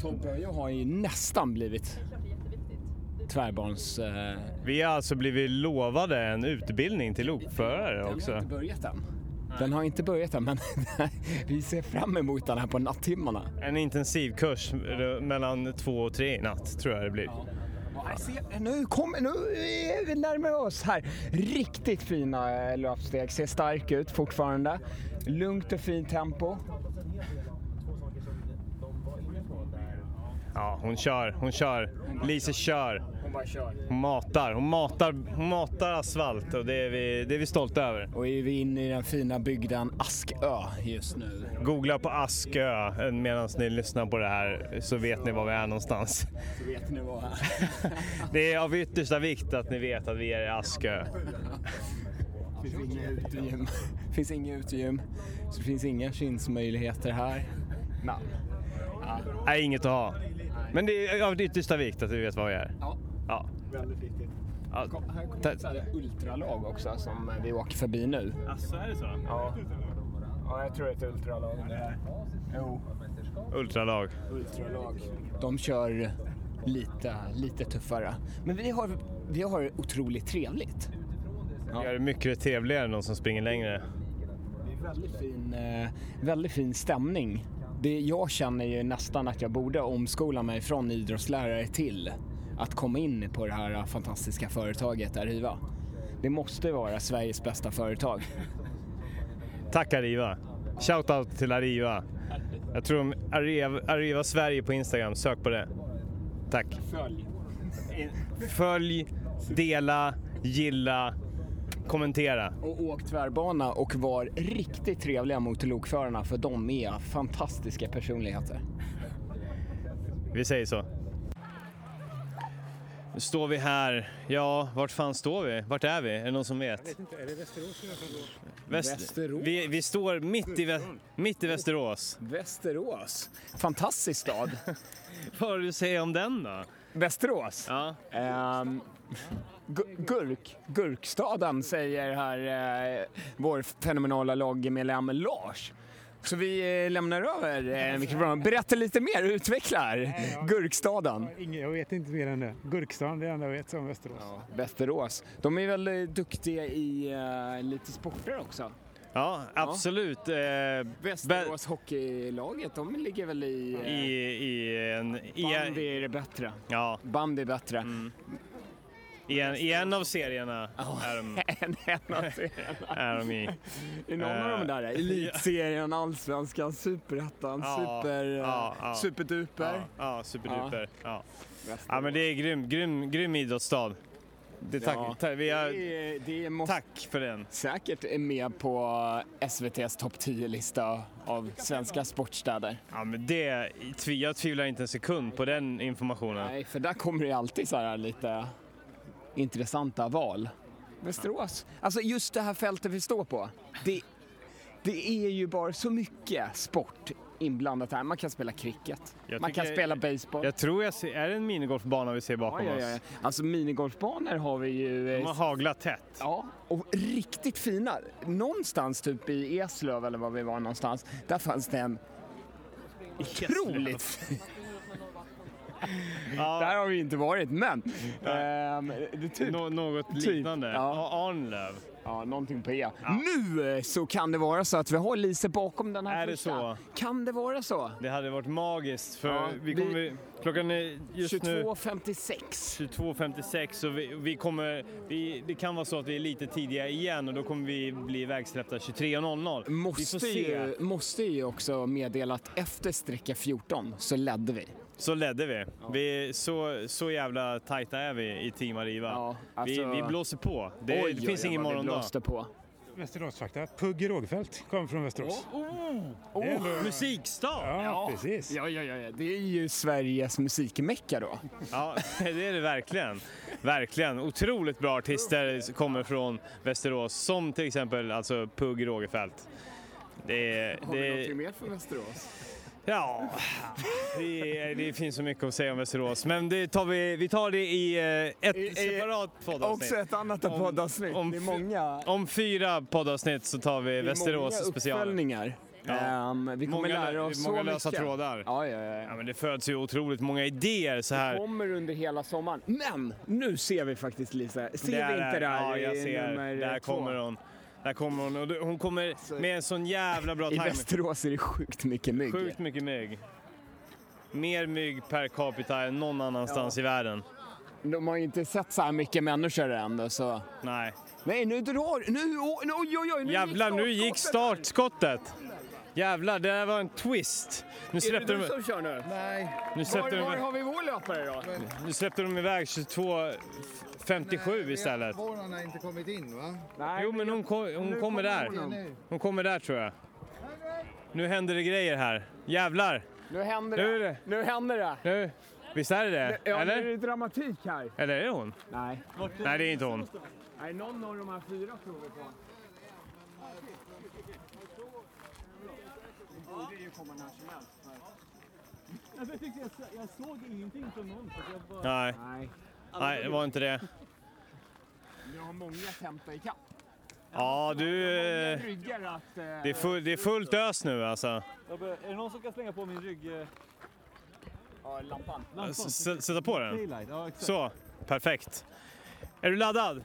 Tobbe och jag har ju nästan blivit tvärbarns... Eh, Vi har alltså blivit lovade en utbildning till lokförare Den har också. inte börjat än. Den har inte börjat än, men vi ser fram emot den här på nattimmarna. En intensivkurs eh, mellan två och tre i natt tror jag det blir. Jag ser, nu kommer, nu är vi närmare oss här. Riktigt fina eh, löpsteg, ser stark ut fortfarande. Lugnt och fint tempo. Ja, hon kör, hon kör. Lise kör. Hon bara kör. Hon matar, hon matar, hon matar asfalt och det är vi, det är vi stolta över. Och är vi inne i den fina bygden Askö just nu. Googla på Askö medan ni lyssnar på det här så vet ni var vi är någonstans. Så vet ni vad här. Det är av yttersta vikt att ni vet att vi är i Askö. Det finns inga utegym. Det finns inga utegym. Så det finns inga synsmöjligheter här. Ja, Nej, inget att ha. Men det är av yttersta vikt att vi vet var vi är. ja Ja. väldigt viktigt. ja. Kom, här kommer ett här ultralag också som vi åker förbi nu. Alltså, är det så? Ja. Ja, jag tror det är ett ultralag det. Jo, Ultralag. ultralag. De kör lite, lite tuffare. Men vi har, vi har otroligt trevligt. Det är mycket trevligare än de som springer längre. Det är väldigt fin, eh, väldigt fin stämning. Det, jag känner ju nästan att jag borde omskola mig från idrottslärare till att komma in på det här fantastiska företaget Arriva. Det måste vara Sveriges bästa företag. Tack Arriva. Shoutout till Arriva. Jag tror de Arriva, Arriva Sverige på Instagram, sök på det. Tack. Följ. Följ, dela, gilla, kommentera. Och åk tvärbana och var riktigt trevliga mot lokförarna för de är fantastiska personligheter. Vi säger så. Nu står vi här. Ja, vart fan står vi? Vart är vi? Är det någon som vet? inte, är det Västerås Väst- Västerås. Vi, vi står mitt i, Vä- mitt i Västerås. Västerås. Fantastisk stad. Vad har du att säga om den då? Västerås. Ja. Gu- gurk, Gurkstaden säger här eh, vår fenomenala lagmedlem Lars. Så vi eh, lämnar över eh, mikrofonen. Berätta lite mer, utveckla här. Gurkstaden. Ingen, jag vet inte mer än det. Gurkstan, det är det enda jag vet om Västerås. Västerås. De är väl eh, duktiga i eh, lite sporter också. Ja, absolut. Eh, Västerås hockeylaget, de ligger väl i... I, i, en, bandy är det bättre. ja, Bandy är bättre. I, en, I en av serierna är de, En, en av serierna. är de i. I någon av de där, Elitserien, Allsvenskan, Superettan, Ja, super, ja, ja. Superduper. Ja, superduper. Ja. Ja, men det är grym, grym, grym idrottsstad. Det, tack, Ja. tack, vi har, Det, är- det måste tack för den. säkert är med på SVTs topp 10-lista av svenska sportstäder. Ja, men det, jag tvivlar inte en sekund på den informationen. Nej, för där kommer det alltid så här lite intressanta val. Västerås, alltså just det här fältet vi står på. Det, det är ju bara så mycket sport inblandat här. Man kan spela cricket, Jag man kan spela baseball. Jag tror jag ser, är det en minigolfbana vi ser Ja, bakom ja, oss? ja. Alltså minigolfbanor har vi ju... De eh, har haglat tätt. Ja, och riktigt fina. Någonstans typ i Eslöv eller var vi var någonstans, där fanns det en otroligt... Där har vi inte varit, men... det är typ, Nå, något Typ, liknande. ja. Ja. Arnlöv. ja, någonting på E. Nu eh, så kan det vara så att vi har Lise bakom den här Är det första. så? Kan det vara så? Det hade varit magiskt för Ja, vi vi- kommer, klockan är just nu 22.56. 22.56 och vi, vi kommer, vi, det kan vara så att vi är lite tidiga igen och då kommer vi bli ivägsläppta 23.00. vi Måste får se. ju, måste ju också meddela att efter sträcka 14 så ledde vi. Så ledde vi. vi så, så jävla tajta är vi i Team Arriva. Ja, alltså- vi, vi blåser på. Det, Oj, det finns oj, ingen morgondag. Västeråsfakta. Pugh Rågfeldt kommer från Västerås. Det är ändå- Musikstad! Ja, precis. Ja, ja, ja, ja, det är ju Sveriges musikmecka då. Ja, det är det verkligen. Verkligen. Otroligt bra artister kommer från Västerås, som till exempel alltså Pugh Rogefeldt. Det, är- Har vi det, någonting mer från Västerås? Ja, det, det finns så mycket att säga om Västerås, men det tar vi, vi tar det i eh, ett I- separat poddavsnitt. Också ett annat Om- poddavsnitt. om det är många, Om fyra poddavsnitt så tar vi det Västerås många special. uppföljningar. Ja. Ehm, vi kommer Många- lära oss många så lösa mycket. trådar. Ja, ja, ja. Ja, men det föds ju otroligt många idéer så här. kommer under hela sommaren. Men nu ser vi faktiskt Lisa. Ser vi Där är- inte där Ja, jag i ser. nummer Där två? kommer hon. Där kommer hon. Och det- hon kommer med en sån jävla bra I timing. Västerås är det sjukt mycket mygg. Sjukt mycket mygg. Mer mygg per capita än någon annanstans i världen. De har ju inte sett så här mycket människor än så. Nej. Nej, nu drar... Nu, oj, oj, oj, oj, nu Jävlar, nu gick startskottet. Jävlar, det där var en twist. Nu släppte är det du de, som kör nu? Nej. nu Var, släppte var de, har vi vår löpare då? nu släppte de iväg 22.57 istället. Våran har inte kommit in va? Jo, men hon, kom, hon kommer där. Nu. Hon kommer där tror jag. Nu händer det grejer här. Jävlar! Nu händer det. Nu händer det. Nu, visst är det det? Ja, nu är Eller? det dramatik här. Eller är det hon? Nej. Nej, det är inte hon. Nej, någon av de här fyra tror vi på. Det borde ju komma när som helst. Jag såg ingenting från någon. Nej, Nej. det var inte det. Nu har många ikapp. Ja, du... Många eh, ryggar att... eh, Det är, full, det är fullt ös nu alltså. Är det någon som kan slänga på min rygg? eh, Ja, lampan. Sätta på den. Ja. Så, perfekt. Är du laddad?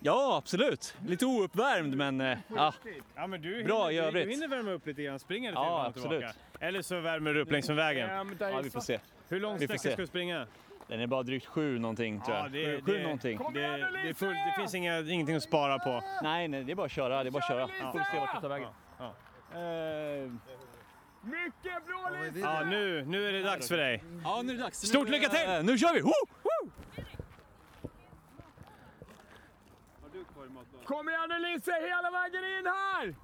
Ja, absolut. Lite ouppvärmd, men eh, ja. Ja, men du Bra i övrigt. Du hinner värma upp lite grann, springa lite Ja, fram och absolut. Eller så värmer du upp längs med vägen. Ja, är vi får se. Hur lång Vi sträcka ska du springa? Den är bara drygt sju någonting, tror Ja, jag. det- sju, sju det- någonting. Det, det, är full, det finns inga, ingenting att spara på. Nej, nej, det är bara att köra. Det är bara att köra. Får vi se vart det tar vägen. Ja. Eh, Mycket blålist! Ja, nu, nu är det dags för dig. Ja, nu är det dags. Stort lycka till! Nu kör vi! Woo! Woo! Kom igen nu Lisse, hela vägen in här!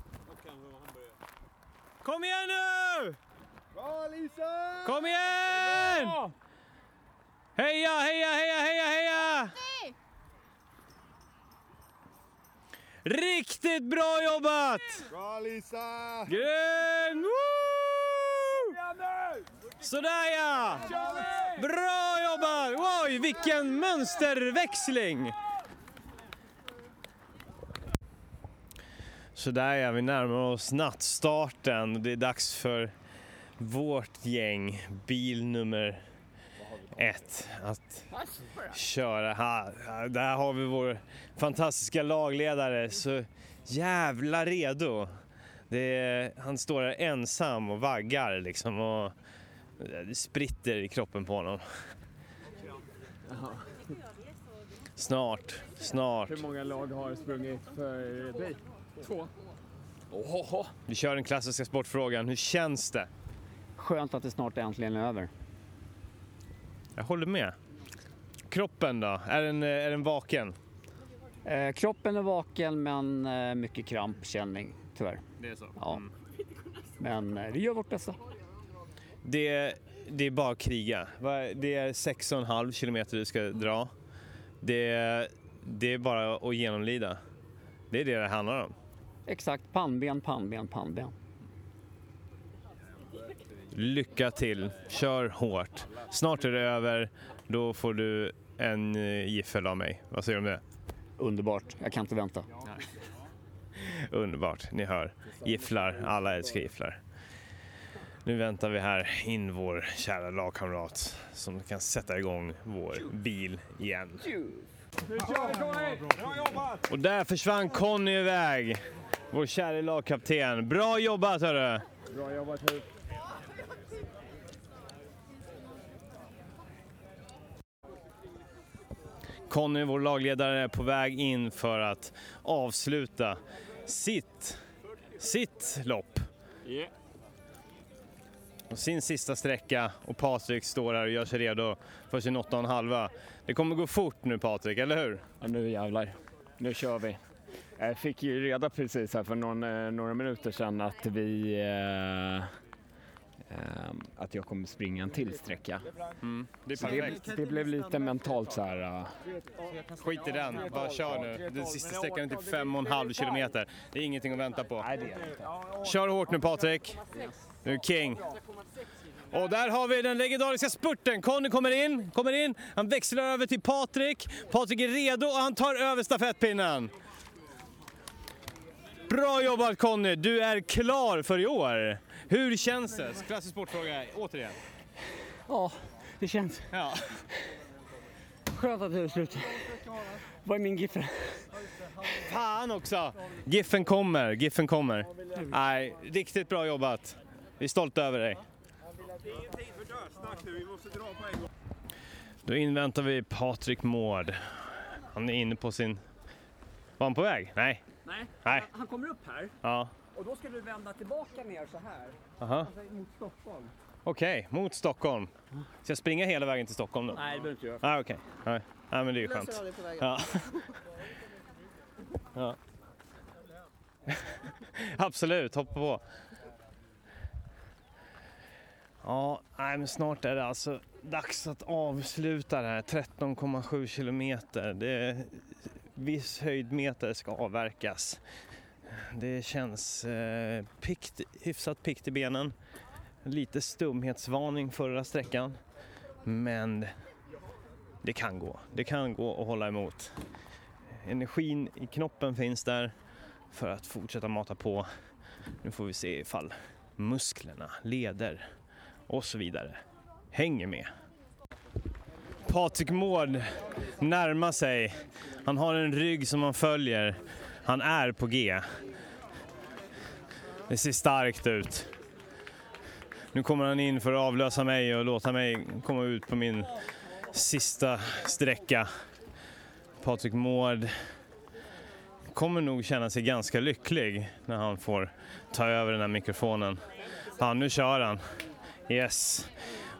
Kom igen nu! Bra Lisa! Kom igen! Ja. Heja, heja, heja, heja, heja! Riktigt bra jobbat! Bra Lisa! Nu! Sådär ja! Bra jobbat! Oj, vilken mönsterväxling! Sådär ja, vi närmar oss nattstarten. Det är dags för vårt gäng, bil nummer ett, att köra. Ha, ha, där har vi vår fantastiska lagledare, så jävla redo. Det är, han står där ensam och vaggar liksom och det spritter i kroppen på honom. Snart, snart. Hur många lag har sprungit för dig? Två. Vi kör den klassiska sportfrågan. Hur känns det? Skönt att det snart äntligen är över. Jag håller med. Kroppen då? Är den, eh, är den vaken? Eh, kroppen är vaken men eh, mycket krampkänning tyvärr. Det är så? Ja. Men eh, vi gör vårt bästa. Det, det är bara att kriga. Det är 6,5 kilometer du ska dra. Det, det är bara att genomlida. Det är det det handlar om. Exakt, pannben, pannben, pannben. Lycka till, kör hårt. Snart är det över, då får du en eh, giffel av mig. Vad säger du om det? Underbart, jag kan inte vänta. Underbart, ni hör. Gifflar, alla älskar gifflar. Nu väntar vi här in vår kära lagkamrat som kan sätta igång vår bil igen. Och där försvann Conny iväg, vår kära lagkapten. Bra jobbat hörru! Bra jobbat hit. Conny, vår lagledare, är på väg in för att avsluta sitt, sitt lopp. Yeah. Och sin sista sträcka och Patrik står här och gör sig redo för sin åtta och halva. Det kommer gå fort nu Patrik, eller hur? Ja, nu jävlar. Nu kör vi. Jag fick ju reda precis här för någon, eh, några minuter sedan att vi... Eh, att jag kommer springa en till sträcka. Det är Så det, det blev lite mentalt så här... eh, Skit i den, bara kör nu. Den sista sträckan är typ fem och en halv kilometer. Det är ingenting att vänta på. nej, det är det inte. Kör hårt nu Patrik. Nu är king. Och där har vi den legendariska spurten. Conny kommer in, kommer in. Han växlar över till Patrik. Patrik är redo och han tar över stafettpinnen. Bra jobbat Conny, du är klar för i år. Hur känns det? Klassisk sportfråga återigen. Ja, det känns Ja. skönt att det är slut. Vad är min giffel? Fan också! Giffen kommer, Giffen kommer. Nej, riktigt bra jobbat. Vi är stolta över dig. Då inväntar vi Patrik Mård. Han är inne på sin... Var han på väg? Nej. Nej, Nej. han kommer upp här Ja. Och då ska du vända tillbaka ner så här. Aha. Alltså mot Stockholm. Okej, mot Stockholm. Ska jag springa hela vägen till Stockholm då? Nej, det behöver du inte göra. Ah, Okej, Nej. Nej, men det är ju skönt. ja. Absolut, hoppa på. Ja, nej, men snart är det alltså dags att avsluta det här. 13,7 kilometer. Det är, viss höjdmeter ska avverkas. Det känns eh, pikt, hyfsat pikt i benen. Lite stumhetsvarning förra sträckan. Men det kan gå. Det kan gå att hålla emot. Energin i knoppen finns där för att fortsätta mata på. Nu får vi se ifall musklerna, leder och så vidare hänger med. Patrik Mård närmar sig. Han har en rygg som han följer. Han är på G. Det ser starkt ut. Nu kommer han in för att avlösa mig och låta mig komma ut på min sista sträcka. Patrik Mård kommer nog känna sig ganska lycklig när han får ta över den här mikrofonen. Ja, nu kör han. Yes.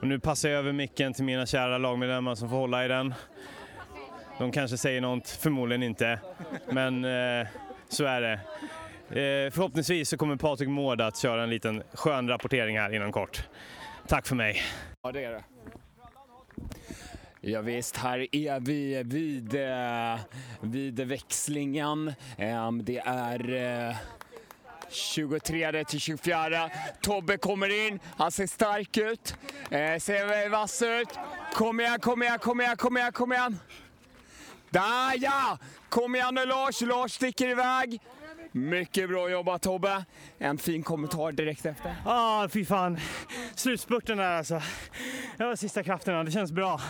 Och nu passar jag över micken till mina kära lagmedlemmar som får hålla i den. De kanske säger något, förmodligen inte. Men eh, så är det. Eh, förhoppningsvis så kommer Patrik Mård att köra en liten skön rapportering här inom kort. Tack för mig. Ja, det är det. Ja, visst, här är vi vid, eh, vid växlingen. Ehm, det är eh, 23 till 24. Tobbe kommer in. Han ser stark ut. Eh, ser vass ut. Kom igen, kom igen, kom igen, kom igen, kom igen. Där ja! Kom igen nu Lars. Lars sticker iväg. Mycket bra jobbat Tobbe. En fin kommentar direkt efter. Ja, ah, fy fan. Slutspurten där alltså. Det var sista krafterna, det känns bra.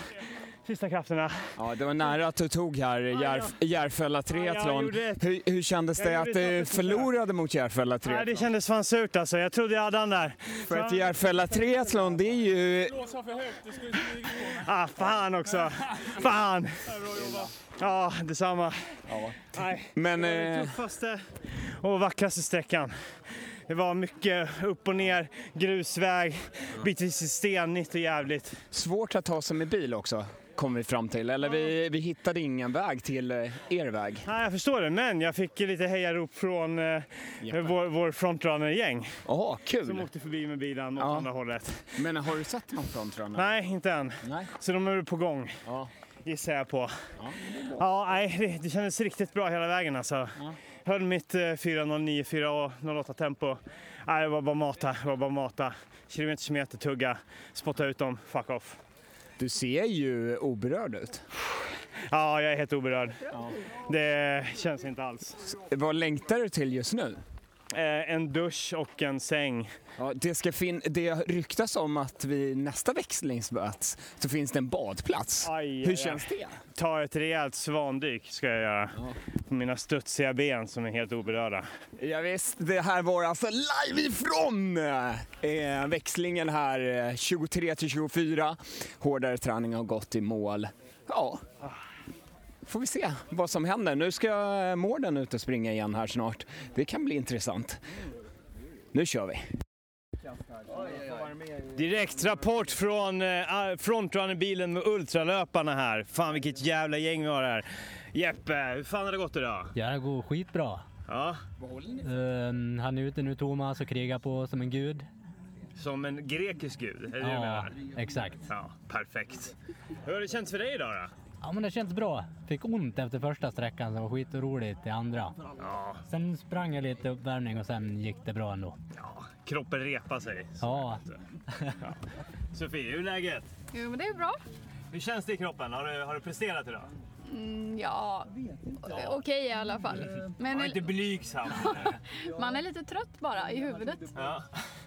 Sista krafterna. Ja, det var nära att du tog här Järf Järfälla Triathlon. hur, hur kändes det att du förlorade mot Järfälla Triathlon? det kändes fan surt alltså. Jag trodde jag hade han där. För att Järfälla Triathlon, det är ju... Ah, fan också. Fan. Ja, detsamma. Nej, Men... det var den Eh, tuffaste och vackraste sträckan. Det var mycket upp och ner, grusväg, bitvis stenigt och jävligt. svårt att ta sig med bil också, kom vi fram till. Eller vi, vi hittade ingen väg till eh, er väg. Nej, jag förstår det, men jag fick lite hejarop från eh, vår, vår frontrunner-gäng Jaha, som kul! åkte förbi med bilen åt Ja. andra hållet. Men har du sett någon frontrunner? Nej, inte än. Nej. Så de är på gång, Ja. gissar jag på. Ja, nej, det, det kändes riktigt bra hela vägen alltså. Höll mitt eh, 4.09, 4.08 tempo. Nej, det var bara mata, det var bara mata. Kilometer, kilometer, tugga, spotta ut dem, fuck off. Du ser ju oberörd ut. Ja, jag är helt oberörd. Det känns inte alls. Vad längtar du till just nu? Eh, en dusch och en säng. Ja, det, ska fin- det ryktas om att vid nästa växlingsböts så finns det en badplats. Aj, aj, Hur aj. känns det? Ta ett rejält svandyk ska jag göra. På mina studsiga ben som är helt oberörda. Ja, visst, det här var alltså live ifrån eh, växlingen här eh, 23 till 24. Hårdare träning har gått i mål. Ja, får vi se vad som händer. Nu ska eh, Mården ut och springa igen här snart. Det kan bli intressant. Nu kör vi. Direkt rapport från eh, frontrunnerbilen med ultralöparna här. Fan vilket jävla gäng vi har här. Jeppe, hur fan har det gått idag? Ja, det går skitbra. Ja, Ehm, han är ute nu Thomas och krigar på som en gud. som en grekisk gud, är det det du Ja, menar? exakt. Ja, perfekt. Hur har det känts för dig idag då? Ja men det känns bra. Fick ont efter första sträckan som var skitoroligt i andra. Ja, Sen sprang jag lite uppvärmning och sen gick det bra ändå. ja kroppen repar sig. Ja, Sofie, hur är läget? Jo, men det är bra. Hur känns det i kroppen? Har du, har du presterat idag? Mm, ja, okej i alla fall. Men Var inte blygsam. man är lite trött bara i huvudet. ja.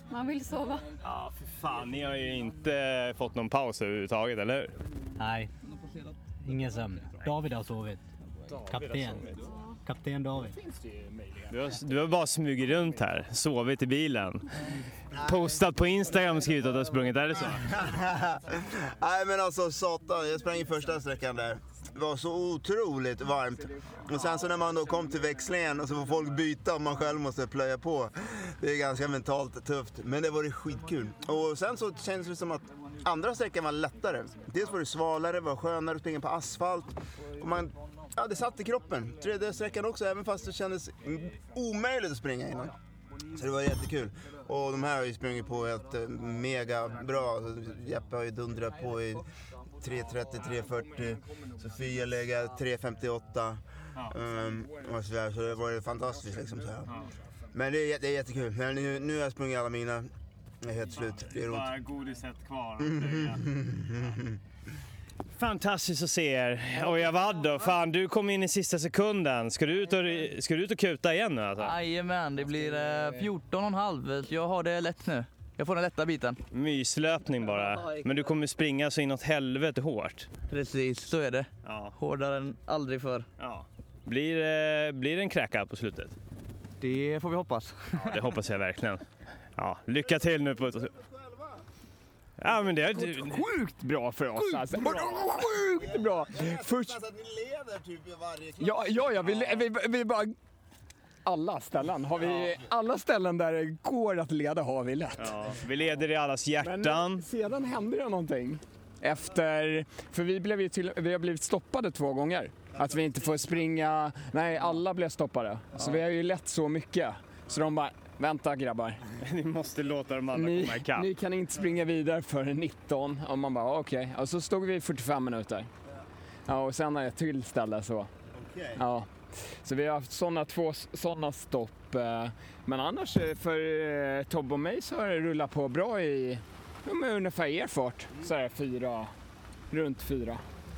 Man vill sova. ja, för fan. Ni har ju inte fått någon paus överhuvudtaget, eller hur? nej. Ingen sömn. David har sovit. Kapten. Kapten David. Du har, du har bara smugit runt här, sovit i bilen. Postat på Instagram och skrivit att du har sprungit, är det så? Nej men alltså satan, jag sprang i första sträckan där. var så otroligt varmt. Och sen så när man då kom till växlingen och så får folk byta och man själv måste plöja på. Det är ganska mentalt tufft, men det var det skitkul. Och sen så kändes det som att andra sträckan var lättare. Dels var det svalare, var skönare att springa på asfalt. Och man, ja, det satt i kroppen. Tredje sträckan också, även fast det kändes omöjligt att springa innan. Så det var jättekul. Och de här har ju sprungit på helt eh, mega bra. Jeppe har ju dundrat på i 3.30, 3.40. Sofia legat 3.58. Um, och så, där, så det var ju fantastiskt liksom. Så här. Men det är, det är jättekul. Men nu, nu har jag sprungit alla mina. Jag är helt slut. Det är Bara godiset kvar. Fantastiskt att se er. Och Javaddo, fan du kom in i sista sekunden. Ska du ut och, ska du ut och kuta igen nu alltså? Jajamän, det blir eh, 14,5. Jag har det lätt nu. Jag får den lätta biten. Myslöpning bara. Men du kommer springa så inåt helvete hårt. Precis, så är det. Ja. Hårdare än aldrig förr. Ja. Blir, det- blir det en kräka på slutet? Det får vi hoppas. Ja, det hoppas jag verkligen. Ja, lycka till nu på... Ja men det är... Sjukt bra för oss alltså. Sjukt bra! Först... att ni leder typ i varje klass. Ja, ja, ja vi, vi, vi bara... Alla ställen har vi, alla ställen där det går att leda har vi lätt. Ja, vi leder i allas hjärtan. Men sedan hände det någonting. Efter, för vi, blev ju till, vi har blivit stoppade två gånger. Att vi inte får springa, nej alla blev stoppade. Så vi har ju lett så mycket. Så de bara, vänta grabbar. Ni måste låta de andra Ni, komma ikapp. ni kan inte springa vidare för 19. Och man bara, okej. Och så stod vi i 45 minuter. Ja, och sen har jag till ställe så. Okej. Ja. Så vi har haft sådana två sådana stopp. eh, Men annars eh, för eh, Tobbe och mig så har det rullat på bra i ja, med ungefär er fart. Så här fyra, runt fyra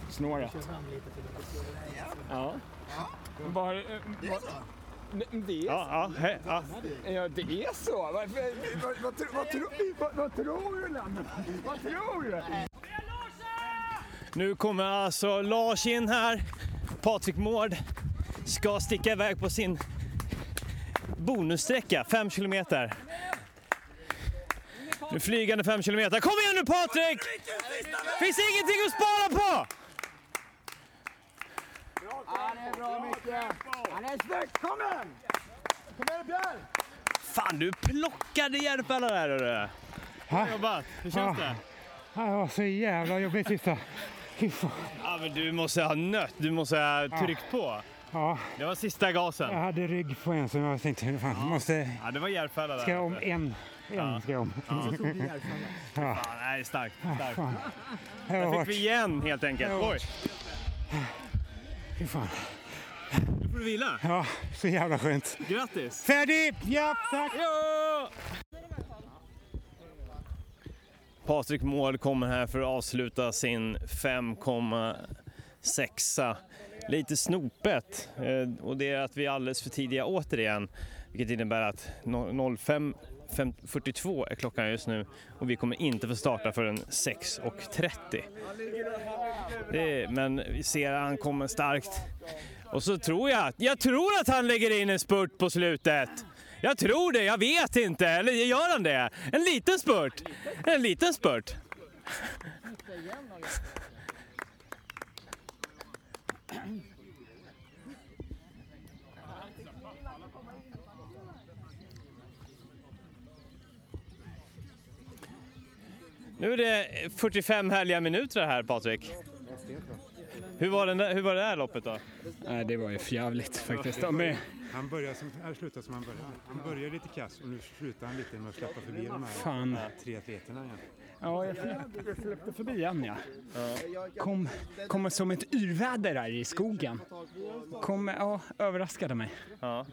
snåret. Ja. Var, eh, var, Nej, det är Ja, ja, hej, ja. Ja, det är så. Vad, vad, tro- vad, tro- vad, vad tror du, Lennart? Vad tror du? Nu kommer alltså Lars in här. Patrik Mård ska sticka iväg på sin bonussträcka, 5 kilometer. Nu flygande 5 kilometer. Kom igen nu Patrik! Finns ingenting att spara på! Han är bra mycket. Han är snyggt. Kom igen! Kom igen Björn! Fan du plockade Järfälla där hörru. Bra jobbat. Hur känns det? Ja, det var så jävla jobbigt sista. Fy fan. Ja, men du måste ha nött, du måste ha tryckt på. Ja, Det var sista gasen. jag hade rygg på en som jag tänkte, fan, måste... Ja, det var Järfälla där. Ska jag om en? En ska jag om. Ja. Fan, nej, starkt. starkt. Det Där fick vi igen helt enkelt. Ja. Oj, Fy fan. nu får du vila. Ja, så jävla skönt. Grattis! Färdig! Ja, tack! Ja! Patrik Mård kommer här för att avsluta sin 5,6. Lite snopet eh, och det är att vi är alldeles för tidiga återigen. Vilket innebär att 42 är klockan just nu och vi kommer inte få starta förrän 6.30. Men vi ser att han kommer starkt. Och så tror jag, jag tror att han lägger in en spurt på slutet. Jag tror det, jag vet inte. Eller gör han det? En liten spurt. En liten spurt. Nu är det 45 härliga minuter här Patrik. Hur var, den där, hur var det här loppet då? Nej, det var ju fjävligt faktiskt. Är, Han börjar som, han slutar som han började. Han börjar lite kass och nu slutar han lite med att släppa förbi de här Fan. tre atleterna igen. ja, jag släppte, jag släppte förbi en ja. Kom, kom som ett yrväder där i skogen. Kom, ja, överraskade mig. Ja.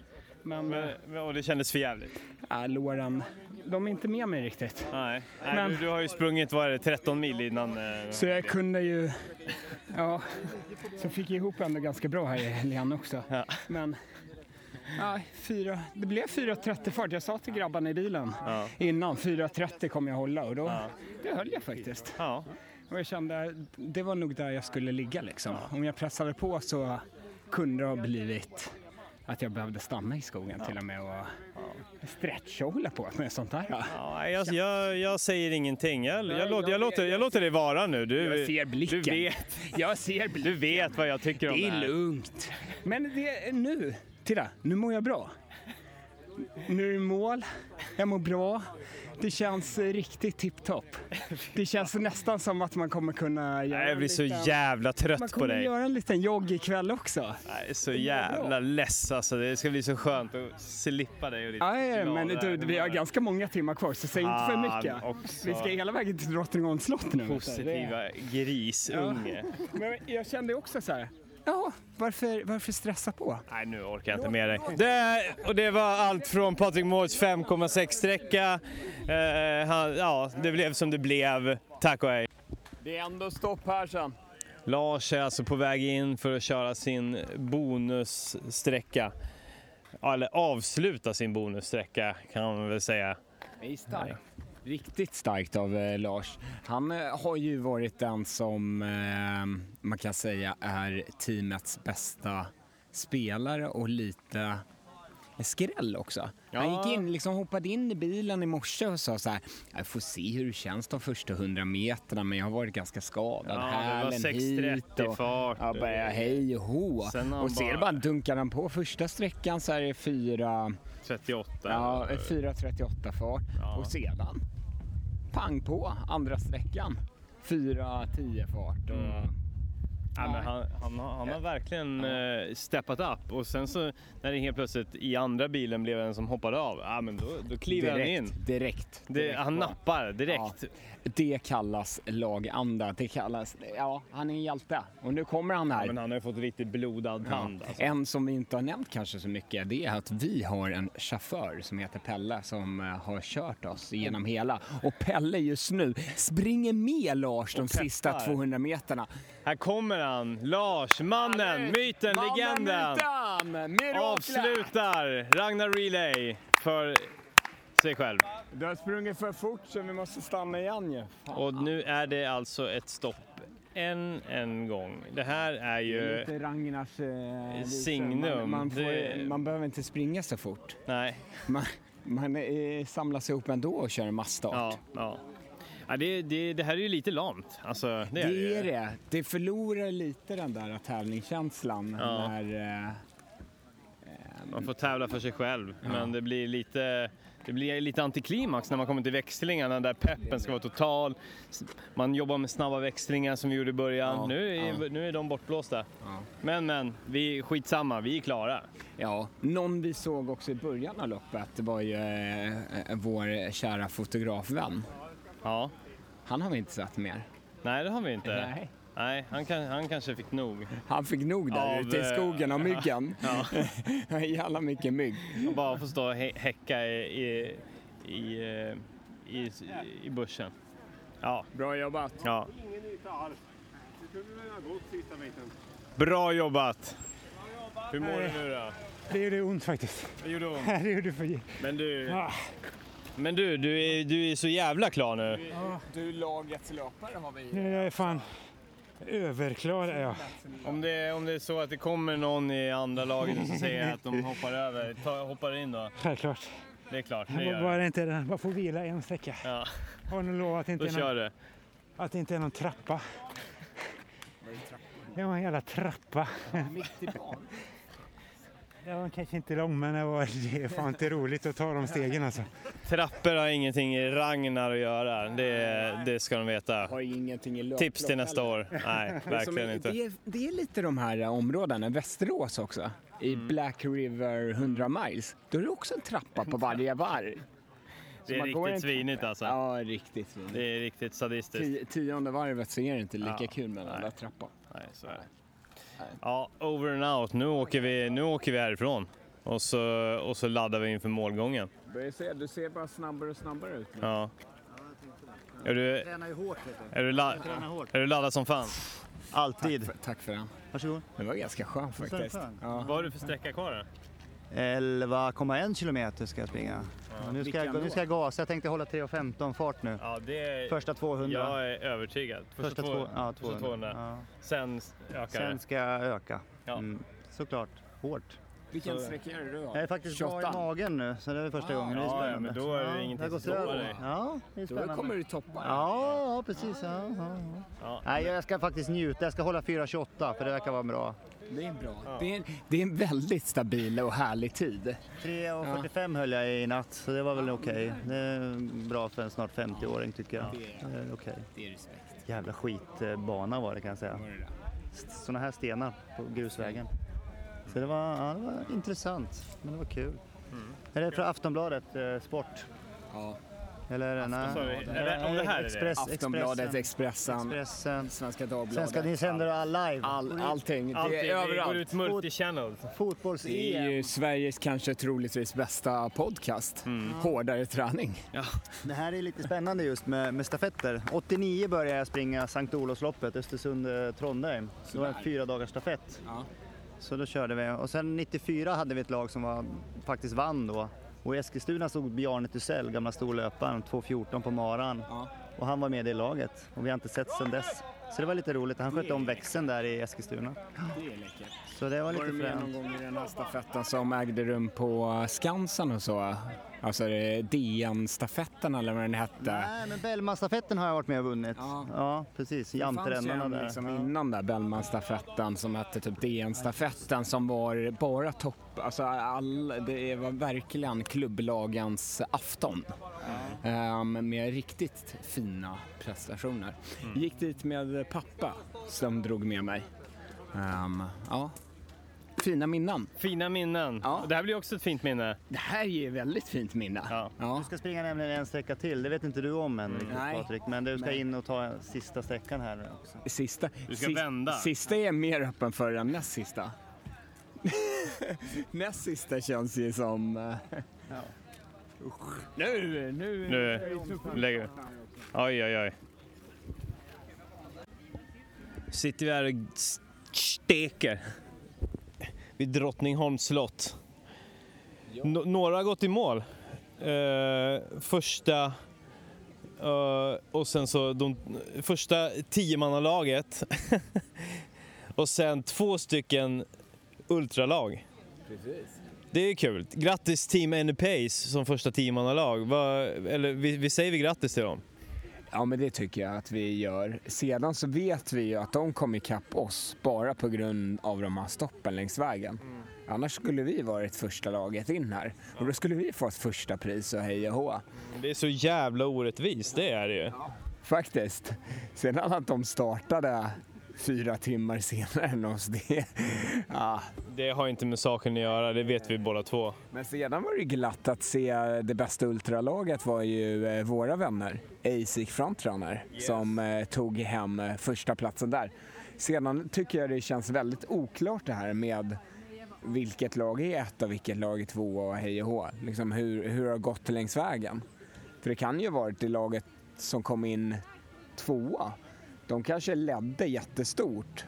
Men, Men, och det kändes för jävligt. ja, låren, de är inte med mig riktigt. Nej, Nej Men- du, du har ju sprungit vad är det, 13 mil innan. eh, Så jag kunde ju, ja, så fick jag ihop ändå ganska bra här i helgen också. Ja. Men, ja, fyra, det blev 4.30 fart. Jag sa till grabbarna i bilen Ja. innan, 4.30 kommer jag hålla och då, Ja. det höll jag faktiskt. Ja. Och jag kände, det var nog där jag skulle ligga liksom. Om jag pressade på så kunde det ha blivit att jag behövde stanna i skogen till och med och stretcha och hålla på med sånt här. Ja, jag, jag, jag säger ingenting. Jag, jag, låter, jag, låter, jag låter dig vara nu. Du, Jag ser blicken. Du vet, Jag ser blicken. du vet vad jag tycker om Det det är här. lugnt. Men det är nu, titta, nu mår jag bra. Nu är det mål, jag mår bra. Det känns riktigt tipptopp. Det känns nästan som att man kommer kunna göra Jag blir så liten- jävla Man trött på kommer dig. göra en liten jogg ikväll också. Jag är så jävla less alltså. Det ska bli så skönt att slippa dig och ditt Ja, ja, men du, vi har ganska många timmar kvar så säg inte för mycket. också. Vi ska hela vägen till Drottningholms slott nu. Positiva grisunge. Men jag kände också så här, ja, varför, varför stressa på? Nej, nu orkar jag inte med dig. Det, och det var allt från Patrik Mårts 5,6 sträcka. Eh, han, ja, det blev som det blev. Tack och hej. Det är ändå stopp här sen. Lars är alltså på väg in för att köra sin bonussträcka. Eller avsluta sin bonussträcka kan man väl säga. Är starkt. Riktigt starkt av eh, Lars. Han eh, har ju varit den som eh, man kan säga är teamets bästa spelare och lite skräll också. Han Ja. gick in, liksom hoppade in i bilen i morse och sa så här, jag får se hur det känns de första hundra meterna men jag har varit ganska skadad. Ja, Hälen 6.30 hit och fart. Jag bara, hej och hå. Han Och ser bara- dunkar han på första sträckan så är det fyra 38. Ja, 4.38 fart. Och sedan pang på andra sträckan. 4.10 fart. Och... Mm. Ja, men han, han, har, han har verkligen eh, steppat upp och sen så när det helt plötsligt i andra bilen blev en som hoppade av, ja men då, då kliver han in. Direkt, direkt. Det, direkt han nappar direkt. Ja, det kallas laganda. Det kallas, ja, han är en hjälte. Och nu kommer han här. Ja, men han har ju fått riktigt blodad tand. Ja. Alltså. En som vi inte har nämnt kanske så mycket, det är att vi har en chaufför som heter Pelle som eh, har kört oss genom hela. Och Pelle just nu springer med Lars de sista peppar. 200 meterna. Här kommer han, Lars, mannen, myten, Mannen, legenden. myten. Avslutar Ragnar Relay för sig själv. Du har sprungit för fort så vi måste stanna igen ju. Och nu är det alltså ett stopp än en gång. Det här är Det är ju... lite Ragnars eh, visa. Signum. Man, man, får, Det- man behöver inte springa så fort. Nej. Man, man eh, samlas ihop ändå och kör en massstart. Ja, ja. ja det, det, det här är ju lite lamt. Alltså, det Det är det, ju. är det. Det förlorar lite den där tävlingskänslan Ja. när... Eh, Man får tävla för sig själv, men det blir lite... Det blir lite antiklimax när man kommer till växlingarna där peppen ska vara total. Man jobbar med snabba växlingar som vi gjorde i början. Ja, nu, är, ja. nu är de bortblåsta. Ja. Men men, vi, skitsamma, vi är klara. Ja, någon vi såg också i början av loppet var ju eh, eh, vår kära fotografvän. Ja. Han har vi inte sett mer. Nej, det har vi inte. Nej. Nej, han, kan, han kanske fick nog. Han fick nog där Av, ute i eh, skogen av myggen. Ja. Jävla mycket mygg. Och bara få stå och hä- häcka i, i, i, i, i bussen. Ja. Bra jobbat. Ja. Ingen yta alls. Du kunde väl ha gått sista biten. Bra jobbat! Hur mår du nu då? Det gjorde ont faktiskt. Det gjorde ont. Det gjorde för... Men du, Ah. men du, du är, du är så jävla klar nu. Du, lagets löpare har vi. Nu är jag fan överklar är jag. Om det, om det är så att det kommer någon i andra laget och så säger att de hoppar över, ta, hoppar in då? Självklart. Det är klart, det gör bara inte bara får vila en sträcka. Ja, Har nog lovat att det inte då är kör någon, du. att det inte är någon trappa. Det var en jävla trappa. Mitt i banan. Det var kanske inte lång men det, var, det är fan inte roligt att ta de stegen alltså. Trappor har ingenting i Ragnar att göra, det, det ska de veta. Har ingenting i löplopp Tips till nästa heller. år. Nej, Det är som- verkligen inte. Det är, det är lite de här eh, områdena, Västerås också, i Mm. Black River 100 miles. Då är det också en trappa på varje varv. Det är riktigt svinigt alltså. Ja, riktigt svinigt. Det är riktigt sadistiskt. Tio, tionde varvet så är det inte lika Ja, kul med den där trappan. Nej, så är det. Ja, over and out. Nu åker vi, nu åker vi härifrån. Och så, och så laddar vi inför målgången. Se, du ser bara snabbare och snabbare ut nu. Ja. Är du, tränar ju hårt. Är du, la, Jag tränar hårt. är du laddad som fan? Alltid. Tack för, tack för den. Varsågod. Det var ganska skönt faktiskt. Ja. Vad har du för sträcka kvar då? 11,1 kilometer ska jag springa. Och nu, ska jag, nu ska jag gasa. Jag tänkte hålla 3.15 fart nu. Ja, det, Första 200. Jag är övertygad. Första, Första två, två- ja, första 200. 200. Ja. Sen ökar Sen ska jag öka. Ja. Mm, såklart. Hårt. Vilken sträcka är det du har? Jag är faktiskt bra 28. i magen nu, så det är första Ah, gången. Det är ja, ja, spännande. men då är det ingenting som stoppar dig. Ja, det är Då spännande. kommer du toppa. Ja, ja, precis. Ja, ja, ja. Ja. Nej, jag ska faktiskt njuta. Jag ska hålla 4.28 för det verkar vara bra. Det är bra. Det, är, det är en väldigt stabil och härlig tid. 3.45 höll jag i natt, så det var väl okej. Det är bra för en snart 50-åring tycker jag. Det är okej. Det är respekt. Jävla skitbana var det kan jag säga. Sådana här stenar på grusvägen. Så det var, ja, det var intressant, men det var kul. Är det från Aftonbladet eh, Sport? Ja. Eller nej? sa vi? Är det- om det här är det? Express, Aftonbladet, Expressen, Expressen. Svenska Dagbladet. Sen ska ni sända det live. All, allting. Alltid, Det är vi går överallt. ut multi-channel. Fotbolls-EM. Det är ju Sveriges kanske troligtvis bästa podcast. Hårdare träning. Det här är lite spännande just med, med stafetter. 89 började jag springa Sankt Olofsloppet, Östersund-Trondheim. Det var en fyra dagars stafett. Ja. Så då körde vi. Och sen 94 hade vi ett lag som var, faktiskt vann då. Och i Eskilstuna stod Bjarne Thysell, gamla storlöparen, 2.14 på maran. Ja. Och han var med i det laget. Och vi har inte sett sedan dess. Så det var lite roligt. Han skötte om växeln där i Eskilstuna. Det är läckert. Så det var Var lite du med någon fränt. gång i den här stafetten som ägde rum på Skansen och så? Alltså DN-stafetten eller vad den hette. Nej, men Bellmanstafetten har jag varit med och vunnit. Ja. Ja, precis. En där. liksom Ja. innan där Bellman-stafetten som hette typ DN-stafetten som var bara topp, alltså all, det var verkligen klubblagens afton. Ehm, med riktigt fina prestationer. Gick dit med pappa som drog med mig. Ehm, ja. Fina minnen. Fina minnen. Ja. Det här blir också ett fint minne. Det här är ju väldigt fint minne. Ja. Ja. Du ska springa nämligen en sträcka till, det vet inte du om än riktigt Nej. Patrik. Men du ska Nej. in och ta sista sträckan här också. Sista, Du ska sis- vända. Sista är mer öppen för än näst sista. näst sista känns ju som... eh, Usch. Nu, nu... Nu lägger vi. Oj, oj, oj. Sitter vi här och steker vid Drottningholms slott. Nå- några har gått i mål. Eh, första eh, och sen så de första tiomannalaget och sen två stycken ultralag. Precis. Det är kul. Grattis Team Any Pace som första tiomannalag. Eller vi, vi säger vi grattis till dem. Ja, men det tycker jag att vi gör. Sedan så vet vi ju att de kom ikapp oss bara på grund av de här stoppen längs vägen. Annars skulle vi varit första laget in här och då skulle vi fått första pris och hej och hå. Det är så jävla orättvist, det är det ju. Faktiskt. Sedan att de startade fyra timmar senare än oss, det... Ja. Det har inte med saken att göra, det vet vi båda två. Men sedan var det glatt att se det bästa ultralaget var ju eh, våra vänner, ASIC Frontrunner, som eh, tog hem eh, första platsen där. Sedan tycker jag det känns väldigt oklart det här med vilket lag är ett och vilket lag är två och hej och hå. Liksom hur, hur det har gått längs vägen. För det kan ju ha varit det laget som kom in tvåa. De kanske ledde jättestort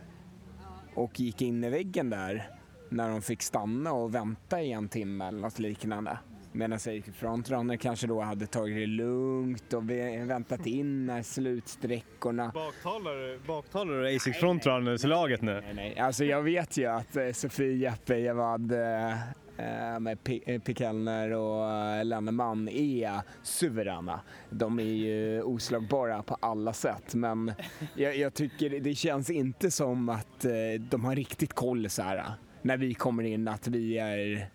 och gick in i väggen där när de fick stanna och vänta i en timme eller något liknande. Medan Frontrunner kanske då hade tagit det lugnt och väntat in när slutsträckorna Baktalar du, baktalar du ASIC Frontrunners-laget nu? Nej, nej. Alltså jag vet ju att eh, Sofie, Jeppe, eh, eh, med P- eh, Pikelner och eh, Lenneman är suveräna. De är ju oslagbara på alla sätt men jag, jag tycker det känns inte som att eh, de har riktigt koll så här när vi kommer in att vi är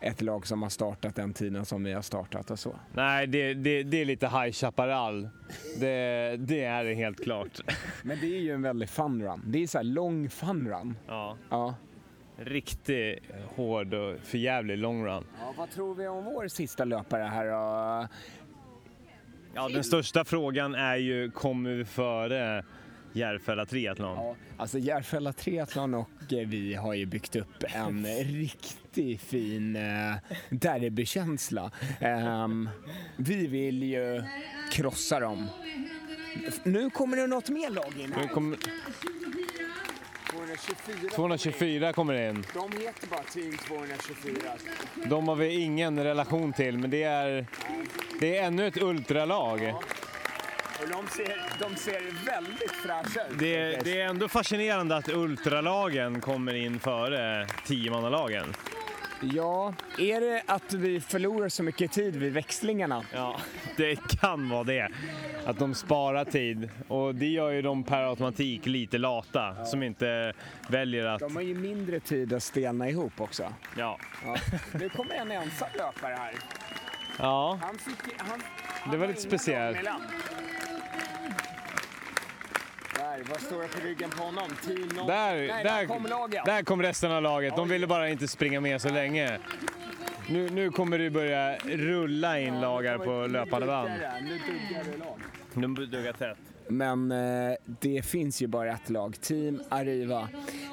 ett lag som har startat den tiden som vi har startat och så. Nej, det, det, det är lite High Chaparral. Det, det är det helt klart. Men det är ju en väldigt fun run. Det är så här lång fun run. Ja. Ja. Riktigt hård och förjävlig long run. Ja, vad tror vi om vår sista löpare här då? Ja, den största frågan är ju, kommer vi före Järfälla Triathlon? Ja, alltså Järfälla Triathlon och eh, vi har ju byggt upp en riktigt fin eh, derbykänsla. Ehm, vi vill ju krossa dem. Nu kommer det något mer lag in här. Nu kommer, 224. 224 kommer in. De heter bara Team 224. De har vi ingen relation till, men det är, det är ännu ett ultralag. Och de ser, de ser väldigt fräscha ut. Det, är- det är ändå fascinerande att ultralagen kommer in före tiomannalagen. Ja, är det att vi förlorar så mycket tid vid växlingarna? Ja, det kan vara det. Att de sparar tid och det gör ju de per automatik lite lata som inte väljer att... De har ju mindre tid att stelna ihop också. Ja. Nu kommer en ensam löpare här. Ja, Han fick, han, det var lite speciellt. Där, vad står det på ryggen på honom? Team någon... Där, Nej, där kom laget. där, där kom resten av laget. De ville bara inte springa med så länge. Nu, nu kommer det börja rulla in lagar på löpande band. Nu duggar lag. Duggar tätt. Men eh, det finns ju bara ett lag, Team Arriva.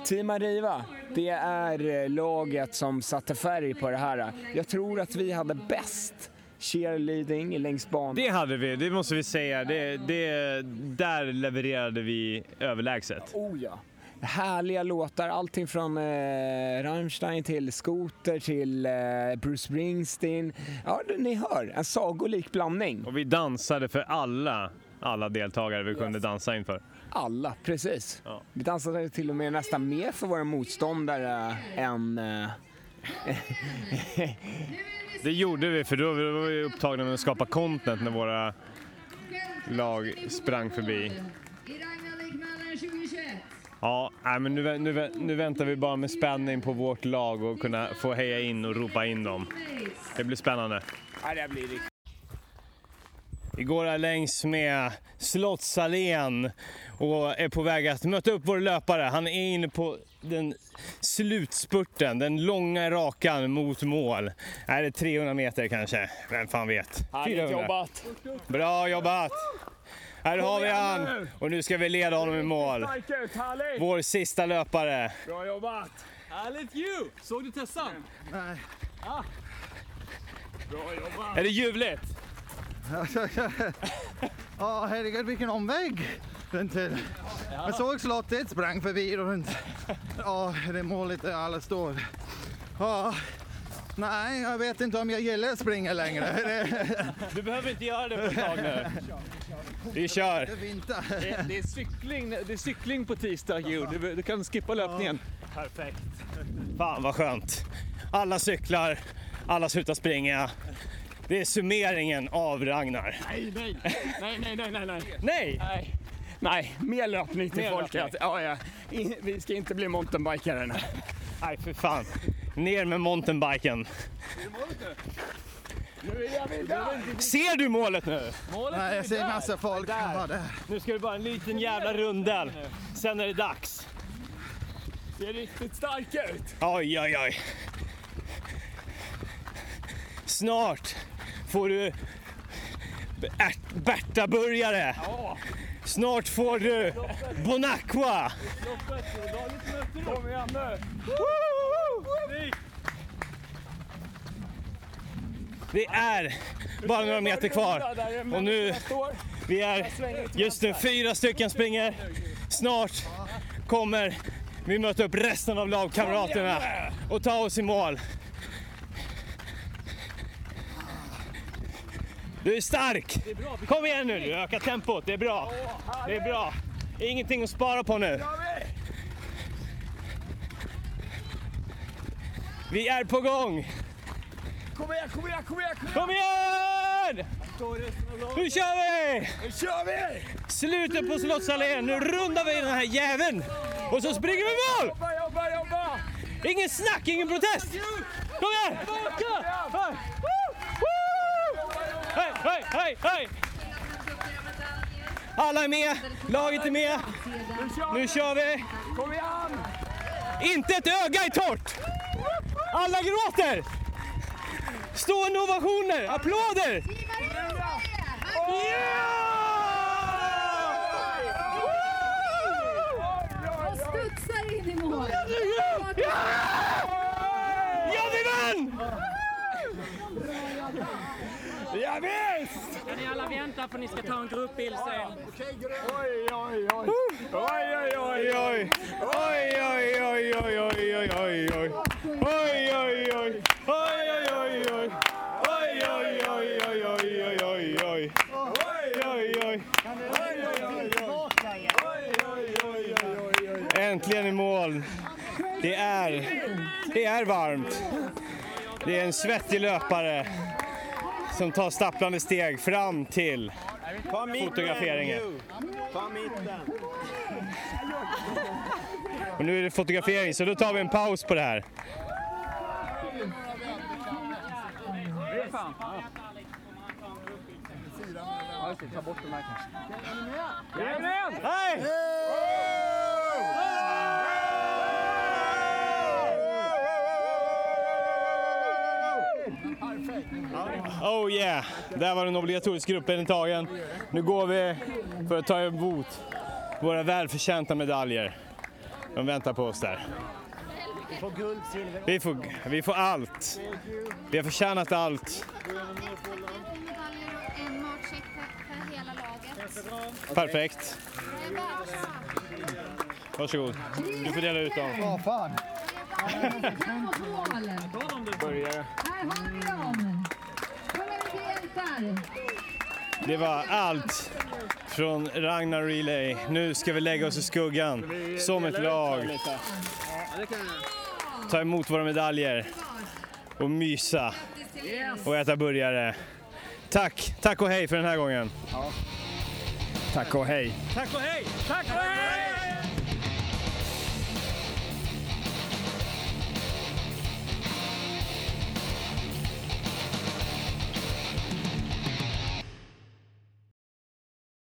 Team Arriva, det är eh, laget som satte färg på det här. Jag tror att vi hade bäst cheerleading längs banan. Det hade vi, det måste vi säga. Det, det, där levererade vi överlägset. Oh ja. Härliga låtar, allting från eh, Rammstein till Scooter till eh, Bruce Springsteen. Ja, ni hör, en sagolik blandning. Och vi dansade för alla, alla deltagare vi kunde dansa inför. Alla, precis. Vi dansade till och med nästan mer för våra motståndare än... Eh, Det gjorde vi för då var vi upptagna med att skapa content när våra lag sprang förbi. Ja, men nu, nu, nu väntar vi bara med spänning på vårt lag och kunna få heja in och ropa in dem. Det blir spännande. ja, det blir riktigt. Vi går här längs med Slottsallén och är på väg att möta upp vår löpare. Han är inne på den slutspurten, den långa rakan mot mål. Är det 300 meter kanske? Vem fan vet? Härligt 400. jobbat! Bra jobbat! Här har vi han och nu ska vi leda honom i mål. Vår sista löpare. Bra jobbat! Härligt ju! Såg du Tessan? Nej. Bra jobbat! Är det ljuvligt? Ja, herregud vilken omväg. Runt till. Jag såg slottet, sprang förbi runt. Ja, det målet där alla står. Ja, nej, jag vet inte om jag gillar att springa längre. Du behöver inte göra det på ett tag nu. Vi kör. Det. Det, det, är cykling, det är cykling på tisdag Geo. Du, du kan skippa löpningen. Perfekt. Fan vad skönt. Alla cyklar, alla slutar springa. Det är summeringen av Ragnar. Nej, nej, nej, nej, nej, nej, nej. Nej! Nej, nej. mer löpning till Mer folket. löpning. Ja, ja. I- Vi ska inte bli mountainbikare nu. Nej för fan. Ner med mountainbiken. Nu är vi där! Ser du målet nu? Nej, jag ser massa folk. Ja, där. Nu ska det bara en liten jävla rundel. Sen är det dags. Ser riktigt stark ut. Oj, oj, oj. Snart får du Berta-burgare. Snart får du Bonacqua. Kom igen nu! Det är bara några meter kvar. Och nu, vi är just nu fyra stycken springer. Snart kommer vi möta upp resten av lagkamraterna och ta oss i mål. Du är stark! Kom igen nu, du ökar tempot. Det är bra. Det är bra. Ingenting att spara på nu. Vi är på gång! Kom igen, kom igen, kom igen! Kom igen! Nu kör vi! Nu kör vi! Slutet på Slottsallén. Nu rundar vi den här jäveln. Och så springer vi mål! Jobba, jobba, jobba! Ingen snack, ingen protest! Kom igen! Hej! Woo! Hej, hej, hej, hej! Alla är med, laget är med. Nu kör vi! Kom igen! Inte ett öga är torrt! Alla gråter! Stående ovationer, applåder! Och därför ni ska ta en gruppbild sen. Oj, oj, oj! Oj, oj, oj, oj! Oj, oj, oj! Oj, oj, oj, oj! Oj, oj, oj, oj, oj, oj, oj, oj! Oj, oj, oj! Äntligen i mål! Det är, det är varmt. Det är en svettig löpare som tar stapplande steg fram till fotograferingen. Och nu är det fotografering, så då tar vi en paus på det här. Ja, just det. Ta bort de här kanske. Jajamän! Hej! Oh yeah! Där var den obligatoriska gruppen tagen. Nu går vi för att ta emot våra välförtjänta medaljer. De väntar på oss där. Vi får guld, silver Vi får, vi får allt. Vi har förtjänat allt. Perfekt. Varsågod. Du får dela ut dem. Vad fan. Börjare. Här har vi dem! Hjältar! Det var allt från Ragnar Relay. Nu ska vi lägga oss i skuggan som ett lag. Ta emot våra medaljer och mysa och äta burgare. Tack, tack och hej för den här gången. Tack och hej. Tack och hej! Tack och hej!